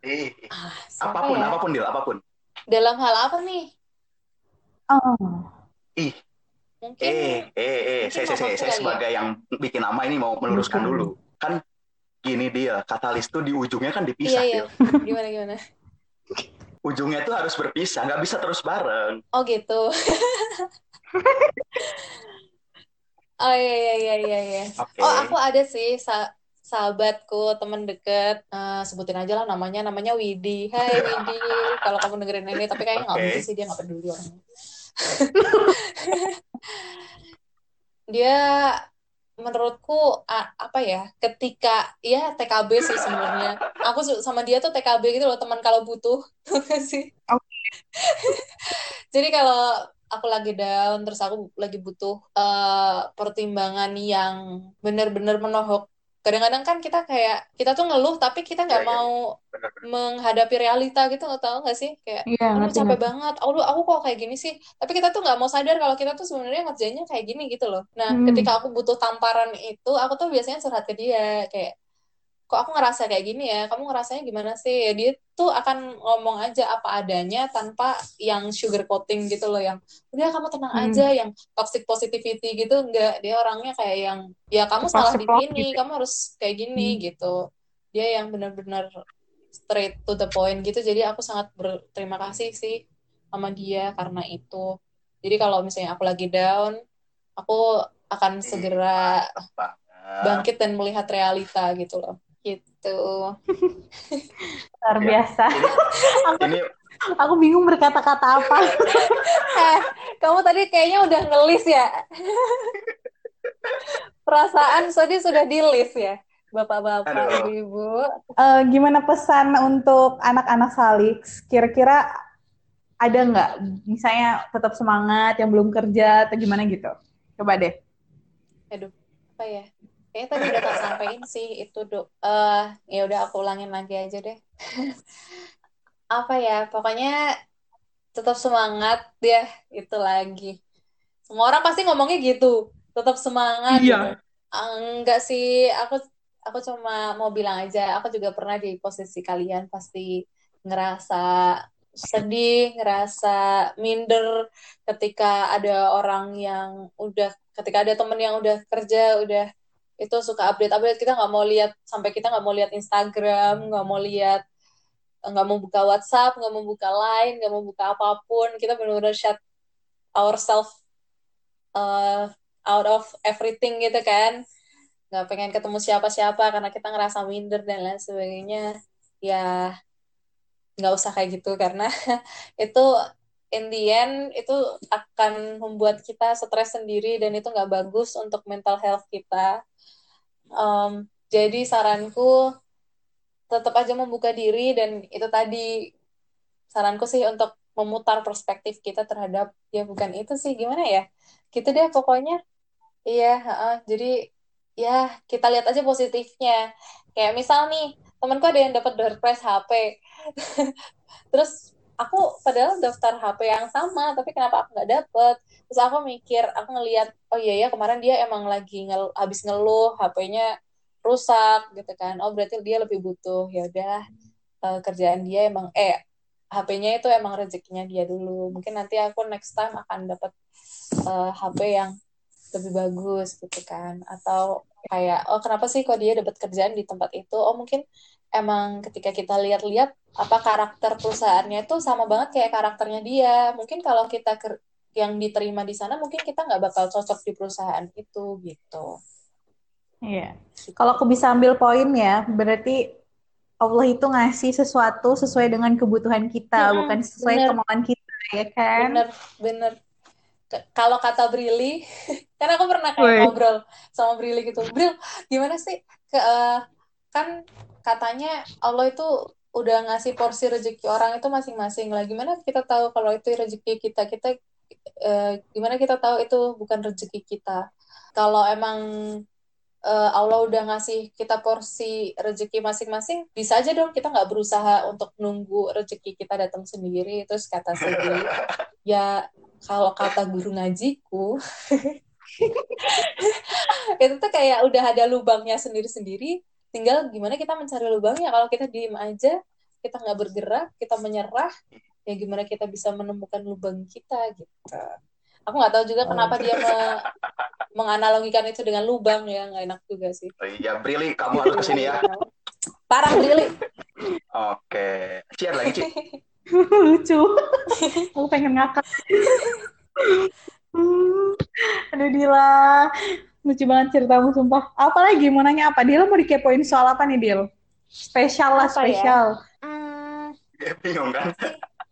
ih, ah, apa pun ya? apa pun deal apa pun Dalam hal apa nih? Oh, ih mungkin Eh, eh, eh, mungkin saya, saya, saya, saya ya. sebagai yang bikin nama ini mau meluruskan Bukan. dulu. Kan gini dia, katalis tuh di ujungnya kan iya dipisah. iya Dil. *laughs* gimana gimana Ujungnya tuh harus berpisah, nggak bisa terus bareng. oh gitu *laughs* oh iya iya iya iya iya. Oke. oh aku ada sih sa- sahabatku teman deket. Eh, sebutin aja lah namanya. Namanya Widi. Hai Widi. Kalau kamu dengerin ini tapi kayaknya nggak Oke. mungkin sih dia nggak peduli orangnya. *laughs* Dia menurutku apa ya ketika ya TKB sih sebenarnya. Aku sama dia tuh TKB gitu loh teman kalau butuh. *laughs* Sih? *laughs* Jadi kalau aku lagi down terus aku lagi butuh eh, pertimbangan yang benar-benar menohok kadang-kadang kan kita kayak kita tuh ngeluh tapi kita nggak iya. mau Benar-benar. menghadapi realita gitu nggak tahu nggak sih kayak Iya, aduh capek ngerti. banget aduh aku kok kayak gini sih tapi kita tuh nggak mau sadar kalau kita tuh sebenarnya ngerjainnya kayak gini gitu loh nah Hmm. ketika aku butuh tamparan itu aku tuh biasanya curhat ke dia kayak kok aku ngerasa kayak gini ya? Kamu ngerasanya gimana sih? Ya, dia tuh akan ngomong aja apa adanya tanpa yang sugar coating gitu loh yang udah kamu tenang Hmm. aja yang toxic positivity gitu. Enggak dia orangnya kayak yang ya kamu salah di sini gitu. kamu harus kayak gini Hmm. gitu. Dia yang benar-benar straight to the point gitu. Jadi aku sangat berterima kasih sih sama dia karena itu. Jadi kalau misalnya aku lagi down aku akan segera bangkit dan melihat realita gitu loh gitu *laughs* Luar Ya. biasa. Ini Aku bingung berkata-kata apa. *laughs* eh kamu tadi kayaknya udah ngelis ya *laughs* perasaan tadi sudah di list ya bapak-bapak ibu-ibu Eh, gimana pesan untuk anak-anak Salix? Kira-kira ada nggak misalnya tetap semangat yang belum kerja atau gimana gitu? Coba deh. aduh apa ya kayaknya tadi udah tak sampein sih itu dok eh ya udah aku ulangin lagi aja deh *laughs* apa ya pokoknya tetap semangat ya itu lagi semua orang pasti ngomongnya gitu tetap semangat Iya. gitu. Ah, enggak sih aku aku cuma mau bilang aja aku juga pernah di posisi kalian pasti ngerasa sedih ngerasa minder ketika ada orang yang udah ketika ada temen yang udah kerja udah itu suka update update kita nggak mau lihat sampai kita nggak mau lihat Instagram nggak mau lihat nggak mau buka WhatsApp nggak mau buka Line nggak mau buka apa pun. Kita benar-benar shut ourselves uh, out of everything gitu kan. Nggak pengen ketemu siapa-siapa karena kita ngerasa minder dan lain sebagainya. Ya nggak usah kayak gitu karena *laughs* itu in the end itu akan membuat kita stres sendiri dan itu nggak bagus untuk mental health kita. Um, jadi saranku tetap aja membuka diri dan itu tadi saranku sih untuk memutar perspektif kita terhadap ya bukan itu sih gimana ya? Gitu deh pokoknya. Iya heeh. jadi ya kita lihat aja positifnya. Kayak misal nih temanku ada yang dapat door prize HP *laughs* terus aku padahal daftar HP yang sama tapi kenapa aku nggak dapet? Terus aku mikir aku ngelihat oh iya ya kemarin dia emang lagi ngel habis ngeluh HP-nya rusak gitu kan. Oh berarti dia lebih butuh ya udah eh, kerjaan dia emang eh HP-nya itu emang rezekinya dia dulu. Mungkin nanti aku next time akan dapat eh, HP yang lebih bagus gitu kan. Atau kayak oh kenapa sih kok dia dapat kerjaan di tempat itu oh mungkin emang ketika kita lihat-lihat apa karakter perusahaannya itu sama banget kayak karakternya dia mungkin kalau kita ker- yang diterima di sana mungkin kita nggak bakal cocok di perusahaan itu gitu Iya. Kalau aku bisa ambil poin ya, berarti Allah itu ngasih sesuatu sesuai dengan kebutuhan kita, bukan sesuai bener. kemauan kita, ya kan? bener bener kalau kata Brili *laughs* kan aku pernah kayak Woi. ngobrol sama Brili gitu. Bril gimana sih ke eh, kan katanya Allah itu udah ngasih porsi rezeki orang itu masing-masing. Lah gimana kita tahu kalau itu rezeki kita? Kita eh, gimana kita tahu itu bukan rezeki kita? Kalau emang eh, Allah udah ngasih kita porsi rezeki masing-masing bisa aja dong kita nggak berusaha untuk nunggu rezeki kita datang sendiri. Terus kata Brili *laughs* ya kalau kata guru ngajiku *laughs* itu tuh kayak udah ada lubangnya sendiri-sendiri. Tinggal gimana kita mencari lubangnya. Kalau kita diem aja kita nggak bergerak kita menyerah ya gimana kita bisa menemukan lubang kita gitu aku nggak tahu juga kenapa dia me- menganalogikan itu dengan lubang ya nggak enak juga sih Oh iya, Brili, kamu harus ke sini ya. parah Brili Oke. Share lagi, Ci. *laughs* Lucu. Aku pengen ngakak. Hmm. Aduh Dila. Lucu banget ceritamu sumpah. Apalagi mau nanya apa? Dila mau dikepoin soal apa nih Dil? Spesial lah, Apa ya? spesial. Hmm, Ya, bingung kan?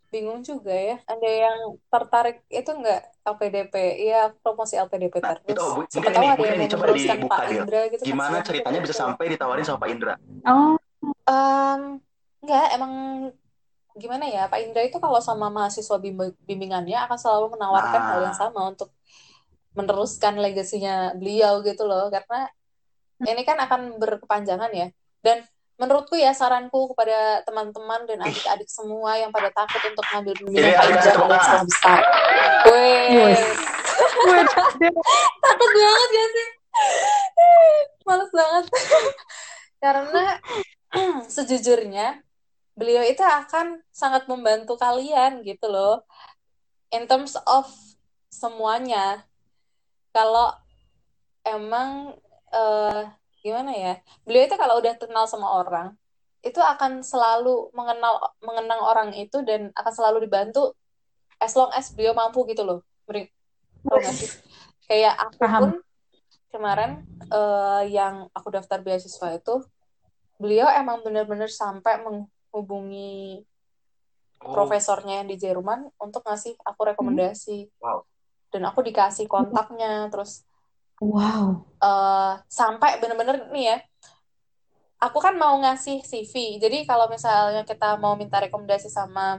Bingung juga ya. Ada yang tertarik itu nggak LPDP ya promosi LPDP Nah, terus. itu, mungkin tahu ini- ada mungkin yang ini coba meneruskan dibuka, Pak Dil. Indra gitu Gimana kasihan ceritanya bisa sampai ditawarin sama Pak Indra? Oh, Em, nggak emang gimana ya Pak Indra itu kalau sama mahasiswa bimb- bimbingannya akan selalu menawarkan hal yang Ah. sama untuk meneruskan legasinya beliau gitu loh. Karena ini kan akan berkepanjangan ya. Dan menurutku ya saranku kepada teman-teman dan adik-adik semua yang pada takut untuk ngambil bimbingan Ini Pak ada Indra tepuk kalian tangan. salah besar. Wes. *laughs* Takut banget gak sih? Males banget. *laughs* Karena *clears throat* sejujurnya beliau itu akan sangat membantu kalian gitu loh. In terms of semuanya. Kalau emang eh, gimana ya? Beliau itu kalau udah kenal sama orang, itu akan selalu mengenal mengenang orang itu dan akan selalu dibantu as long as beliau mampu gitu loh. Beri-? Kayak aku Paham. pun kemarin eh, yang aku daftar beasiswa itu, beliau emang bener-bener sampai menghubungi Oh, profesornya yang di Jerman untuk ngasih aku rekomendasi. Wow. Dan aku dikasih kontaknya, terus Wow. eh sampai bener-bener nih ya, aku kan mau ngasih CV. Jadi kalau misalnya kita mau minta rekomendasi sama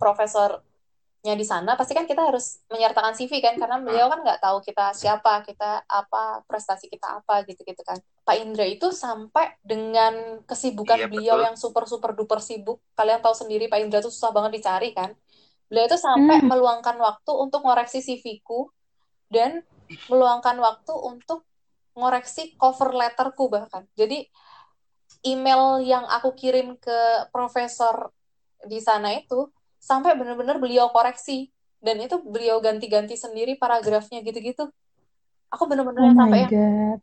profesornya di sana, pasti kan kita harus menyertakan CV kan, karena beliau kan nggak tahu kita siapa, kita apa, prestasi kita apa gitu-gitu kan. Pak Indra itu sampai dengan kesibukan Iya, beliau betul. yang super super duper sibuk, kalian tahu sendiri Pak Indra tuh susah banget dicari kan. Beliau itu sampai Hmm. meluangkan waktu untuk ngoreksi CV-ku dan meluangkan waktu untuk ngoreksi cover letterku bahkan. Jadi email yang aku kirim ke profesor di sana itu sampai benar-benar beliau koreksi dan itu beliau ganti-ganti sendiri paragrafnya gitu-gitu. Aku benar-benar Oh sampai yang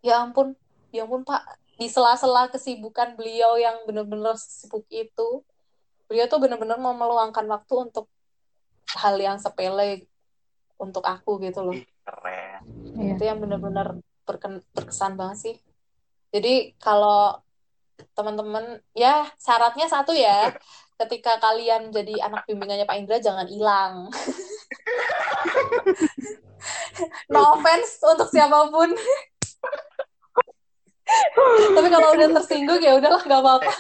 ya ampun, ya ampun Pak, di sela-sela kesibukan beliau yang benar-benar sibuk itu, beliau tuh benar-benar mau meluangkan waktu untuk hal yang sepele untuk aku gitu loh keren. Iya. itu yang benar-benar berken- berkesan banget sih. Jadi kalau teman-teman ya syaratnya satu ya, *laughs* ketika kalian jadi anak bimbingannya Pak Indra jangan hilang. *laughs* no offense untuk siapa pun. *laughs* Tapi kalau udah tersinggung ya udahlah nggak apa-apa.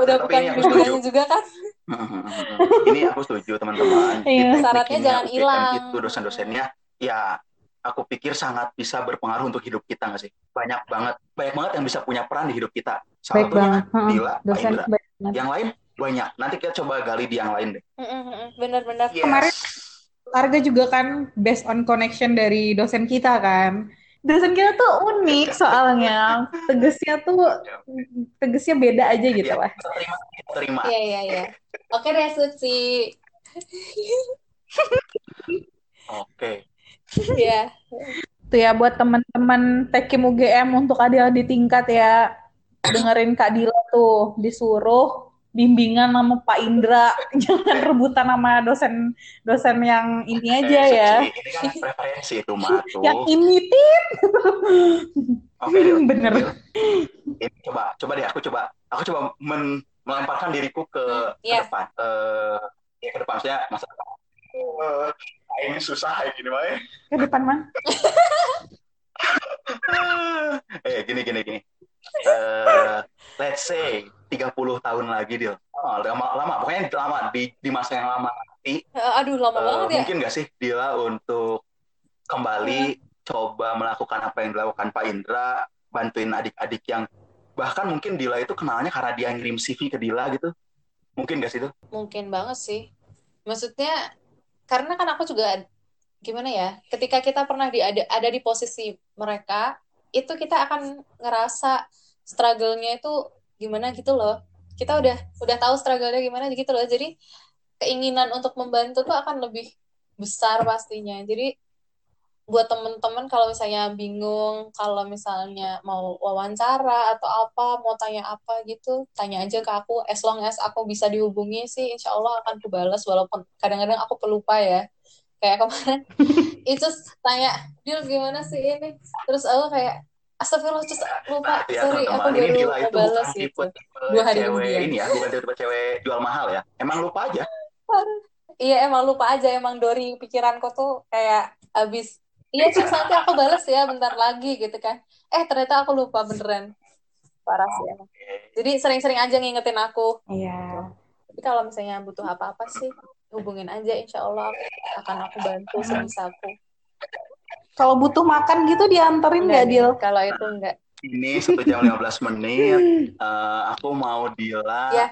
Udah Tapi bukan bimbingannya juga kan. *laughs* ini aku setuju teman-teman. *laughs* Iya. Syaratnya jangan hilang. Itu dosen-dosennya ya aku pikir sangat bisa berpengaruh untuk hidup kita nggak sih? Banyak banget, banyak banget yang bisa punya peran di hidup kita. Salah Baik satunya. Dila, Pak Dosen Indra. baik banget. Yang lain banyak. Nanti kita coba gali di yang lain deh. Mm-mm-mm, Bener-bener. Yes. Kemarin Harga juga kan based on connection dari dosen kita kan. Dosen kita tuh unik soalnya. Tegesnya tuh tegesnya beda aja gitu Iya, lah. terima, terima. Iya, iya, iya. Oke deh, Suci. Oke. Iya. Tuh ya buat teman-teman Tekim UGM untuk adik-adik tingkat ya. Dengerin Kak Dila tuh disuruh bimbingan sama Pak Indra. *laughs* Jangan rebutan sama dosen dosen yang ini aja Eh, ya. Ini kan preferensi itu mah tuh. Yang ini tit. Oke, Dil. *laughs* Bener. Ini coba, coba deh aku coba, aku coba men- melemparkan diriku ke, ke Iya. depan. Eh, ya ke depan maksudnya masa depan. Eh, nah, ini susah kayak gini mah. Ke depan man. *laughs* eh, gini gini gini. Eh, let's say 30 tahun lagi, Dil. Oh, lama, lama, pokoknya lama di di masa yang lama nanti Eh, Aduh, lama Eh, banget ya. mungkin nggak sih Dila untuk kembali coba melakukan apa yang dilakukan Pak Indra, bantuin adik-adik yang bahkan mungkin Dila itu kenalnya karena dia ngirim CV ke Dila gitu. Mungkin nggak sih itu? Mungkin banget sih. Maksudnya, karena kan aku juga, gimana ya, ketika kita pernah di, ada, ada di posisi mereka, itu kita akan ngerasa struggle-nya itu gimana gitu loh. Kita udah udah tahu struggle-nya gimana gitu loh. Jadi, keinginan untuk membantu tuh akan lebih besar pastinya. Jadi, buat temen-temen kalau misalnya bingung kalau misalnya mau wawancara atau apa mau tanya apa gitu tanya aja ke aku as long as aku bisa dihubungi sih insya Allah akan aku balas walaupun kadang-kadang aku pelupa ya kayak kemarin *laughs* itu tanya Dil gimana sih ini terus aku kayak Astagfirullah terus lupa Ya, sorry aku baru gila itu balas bukan gitu tipe, tipe Dua hari cewek kemudian. ini ya, bukan tipe cewek jual mahal ya. Emang lupa aja. Iya emang lupa aja emang Dori pikiranku tuh kayak abis iya sih nanti aku balas ya bentar lagi gitu kan eh ternyata aku lupa beneran parah sih emang jadi sering-sering aja ngingetin aku Iya. tapi kalau misalnya butuh apa-apa sih hubungin aja insya Allah akan aku bantu sebisaku Kalau butuh makan gitu dianterin Enggak nggak, Dil? kalau itu enggak Ini satu jam 15 menit. *laughs* Eh, aku mau Dila Ya.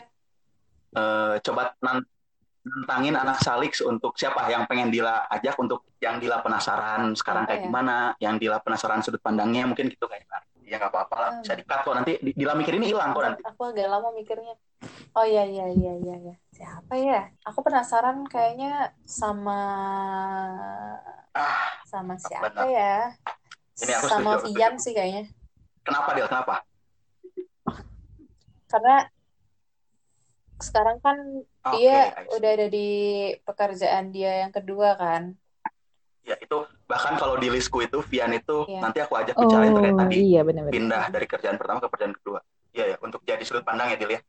eh, coba nan- nantangin anak Salix untuk siapa yang pengen Dila ajak untuk yang Dila penasaran sekarang Apa kayak ya? gimana, yang Dila penasaran sudut pandangnya mungkin gitu kayak ya nggak apa-apa lah Hmm. bisa dikat kok nanti Di- Dila mikir ini hilang kok nanti. aku agak lama mikirnya oh iya iya iya iya iya siapa ya aku penasaran kayaknya sama Ah, sama benar. siapa ya Ini aku sama setuju, Vian setuju. sih kayaknya kenapa Dil? Kenapa? karena sekarang kan Oke, dia I see. udah ada di pekerjaan dia yang kedua kan Ya itu bahkan kalau di listku itu Vian itu Iya. nanti aku ajak bicara itu kayak tadi iya benar-benar. pindah dari kerjaan pertama ke kerjaan kedua. Iya ya untuk jadi sudut pandang ya Dil ya.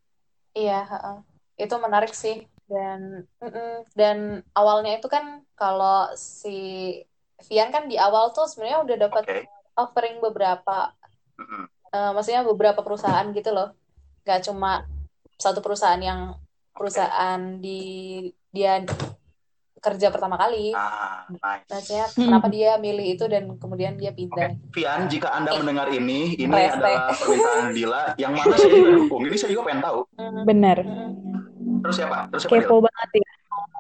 iya heeh. itu menarik sih dan dan awalnya itu kan kalau si Vian kan di awal tuh sebenarnya udah dapat Oke. offering beberapa Mm-mm. eh, maksudnya beberapa perusahaan gitu loh nggak cuma satu perusahaan yang perusahaan di dia kerja pertama kali Ah, nice. maksudnya Hmm. kenapa dia milih itu dan kemudian dia pindah Vian, jika Anda Eh, mendengar ini, ini adalah permintaan Dila yang mana saya juga dukung. Ini saya juga pengen tahu. Mm, Bener. mm. Terus siapa? Terus siapa? Kepo banget ya.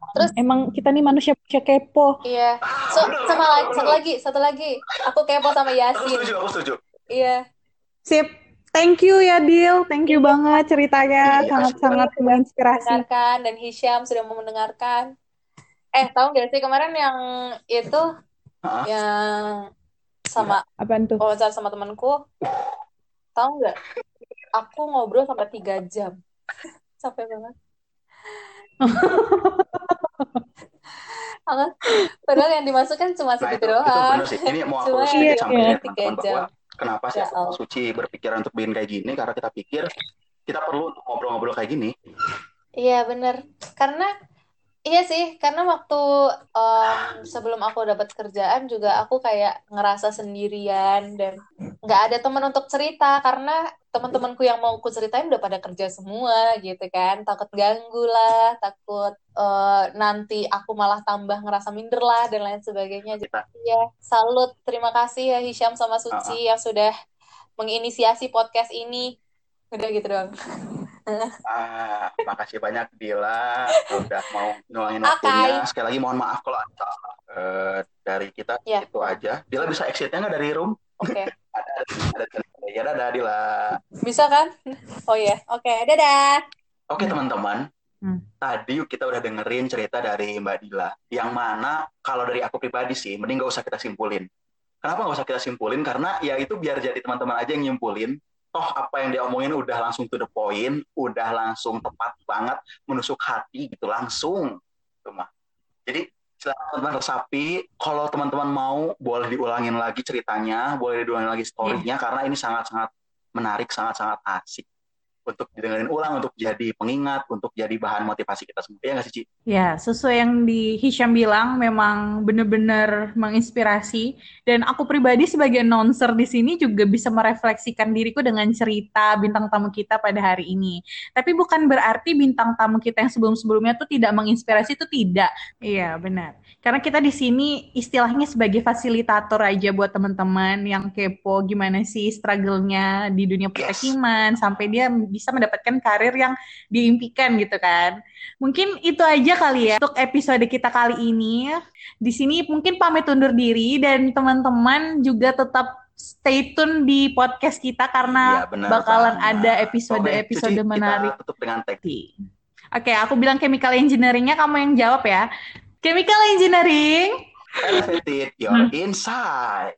Terus- emang kita nih manusia manusia kepo. iya Ah, so sama lagi bener. satu lagi satu lagi aku kepo sama Aku Yasin setuju, aku setuju. iya Sip. Thank you ya Dil. Thank you banget ceritanya. Iya, Sangat-sangat menginspirasi. mendengarkan dan Hisham sudah mau mendengarkan eh tahu nggak sih kemarin yang itu Hah? yang sama Apaan tuh? wawancara sama temanku tahu nggak aku ngobrol sampai tiga jam *laughs* capek banget Aku- padahal yang dimasukkan cuma Nah segitu itu, itu doang sih. Ini mau aku Cuma sedikit Iya, sampaikan iya. Tiga bahwa kenapa sih Ya Allah. Suci berpikiran untuk bikin kayak gini? Karena kita pikir kita perlu untuk ngobrol-ngobrol kayak gini. Iya bener, karena iya sih, karena waktu em, sebelum aku dapat kerjaan juga aku kayak ngerasa sendirian dan nggak ada teman untuk cerita karena teman-temanku yang mau aku ceritain udah pada kerja semua gitu kan, takut ganggu lah, takut eh, nanti aku malah tambah ngerasa minder lah dan lain sebagainya. Jadi, Iya, salut, terima kasih ya Hisham sama Suci yang sudah menginisiasi podcast ini. Udah gitu doang. Ah, makasih banyak Dila udah mau ngeluangin Oke. waktunya. Sekali lagi mohon maaf kalau ada salah. Eh, dari kita Ya. itu aja. Dila bisa exitnya nggak dari room? Oke. *laughs* Ada, ada, ya dadah Dila. Bisa kan? Oh iya, oke, dadah. Oke teman-teman, Hmm. tadi kita udah dengerin cerita dari Mbak Dila. Yang mana kalau dari aku pribadi sih, mending nggak usah kita simpulin. Kenapa nggak usah kita simpulin? Karena ya itu biar jadi teman-teman aja yang nyimpulin. Toh apa yang dia omongin udah langsung to the point, udah langsung tepat banget, menusuk hati gitu langsung. Tuh mah. Jadi silakan teman-teman resapi. Kalau teman-teman mau, boleh diulangin lagi ceritanya, boleh diulangin lagi story-nya, karena ini sangat-sangat menarik, sangat-sangat asik untuk didengerin ulang, untuk jadi pengingat, untuk jadi bahan motivasi kita semua. Iya nggak sih, Ci? Ya, sesuai yang di Hisham bilang, memang benar-benar menginspirasi. Dan aku pribadi sebagai announcer di sini juga bisa merefleksikan diriku dengan cerita bintang tamu kita pada hari ini. Tapi bukan berarti bintang tamu kita yang sebelum-sebelumnya tuh tidak menginspirasi, itu tidak. Iya, benar. Karena kita di sini istilahnya sebagai fasilitator aja buat teman-teman yang kepo gimana sih struggle-nya di dunia pertekiman, sampai dia bisa mendapatkan karir yang diimpikan gitu kan. Mungkin itu aja kali ya untuk episode kita kali ini. Di sini mungkin pamit undur diri dan teman-teman juga tetap stay tune di podcast kita karena Iya, benar bakalan banget. ada episode-episode menarik. Kita tutup dengan tag. Oke, aku bilang chemical engineering-nya kamu yang jawab ya. Chemical engineering. elevated your inside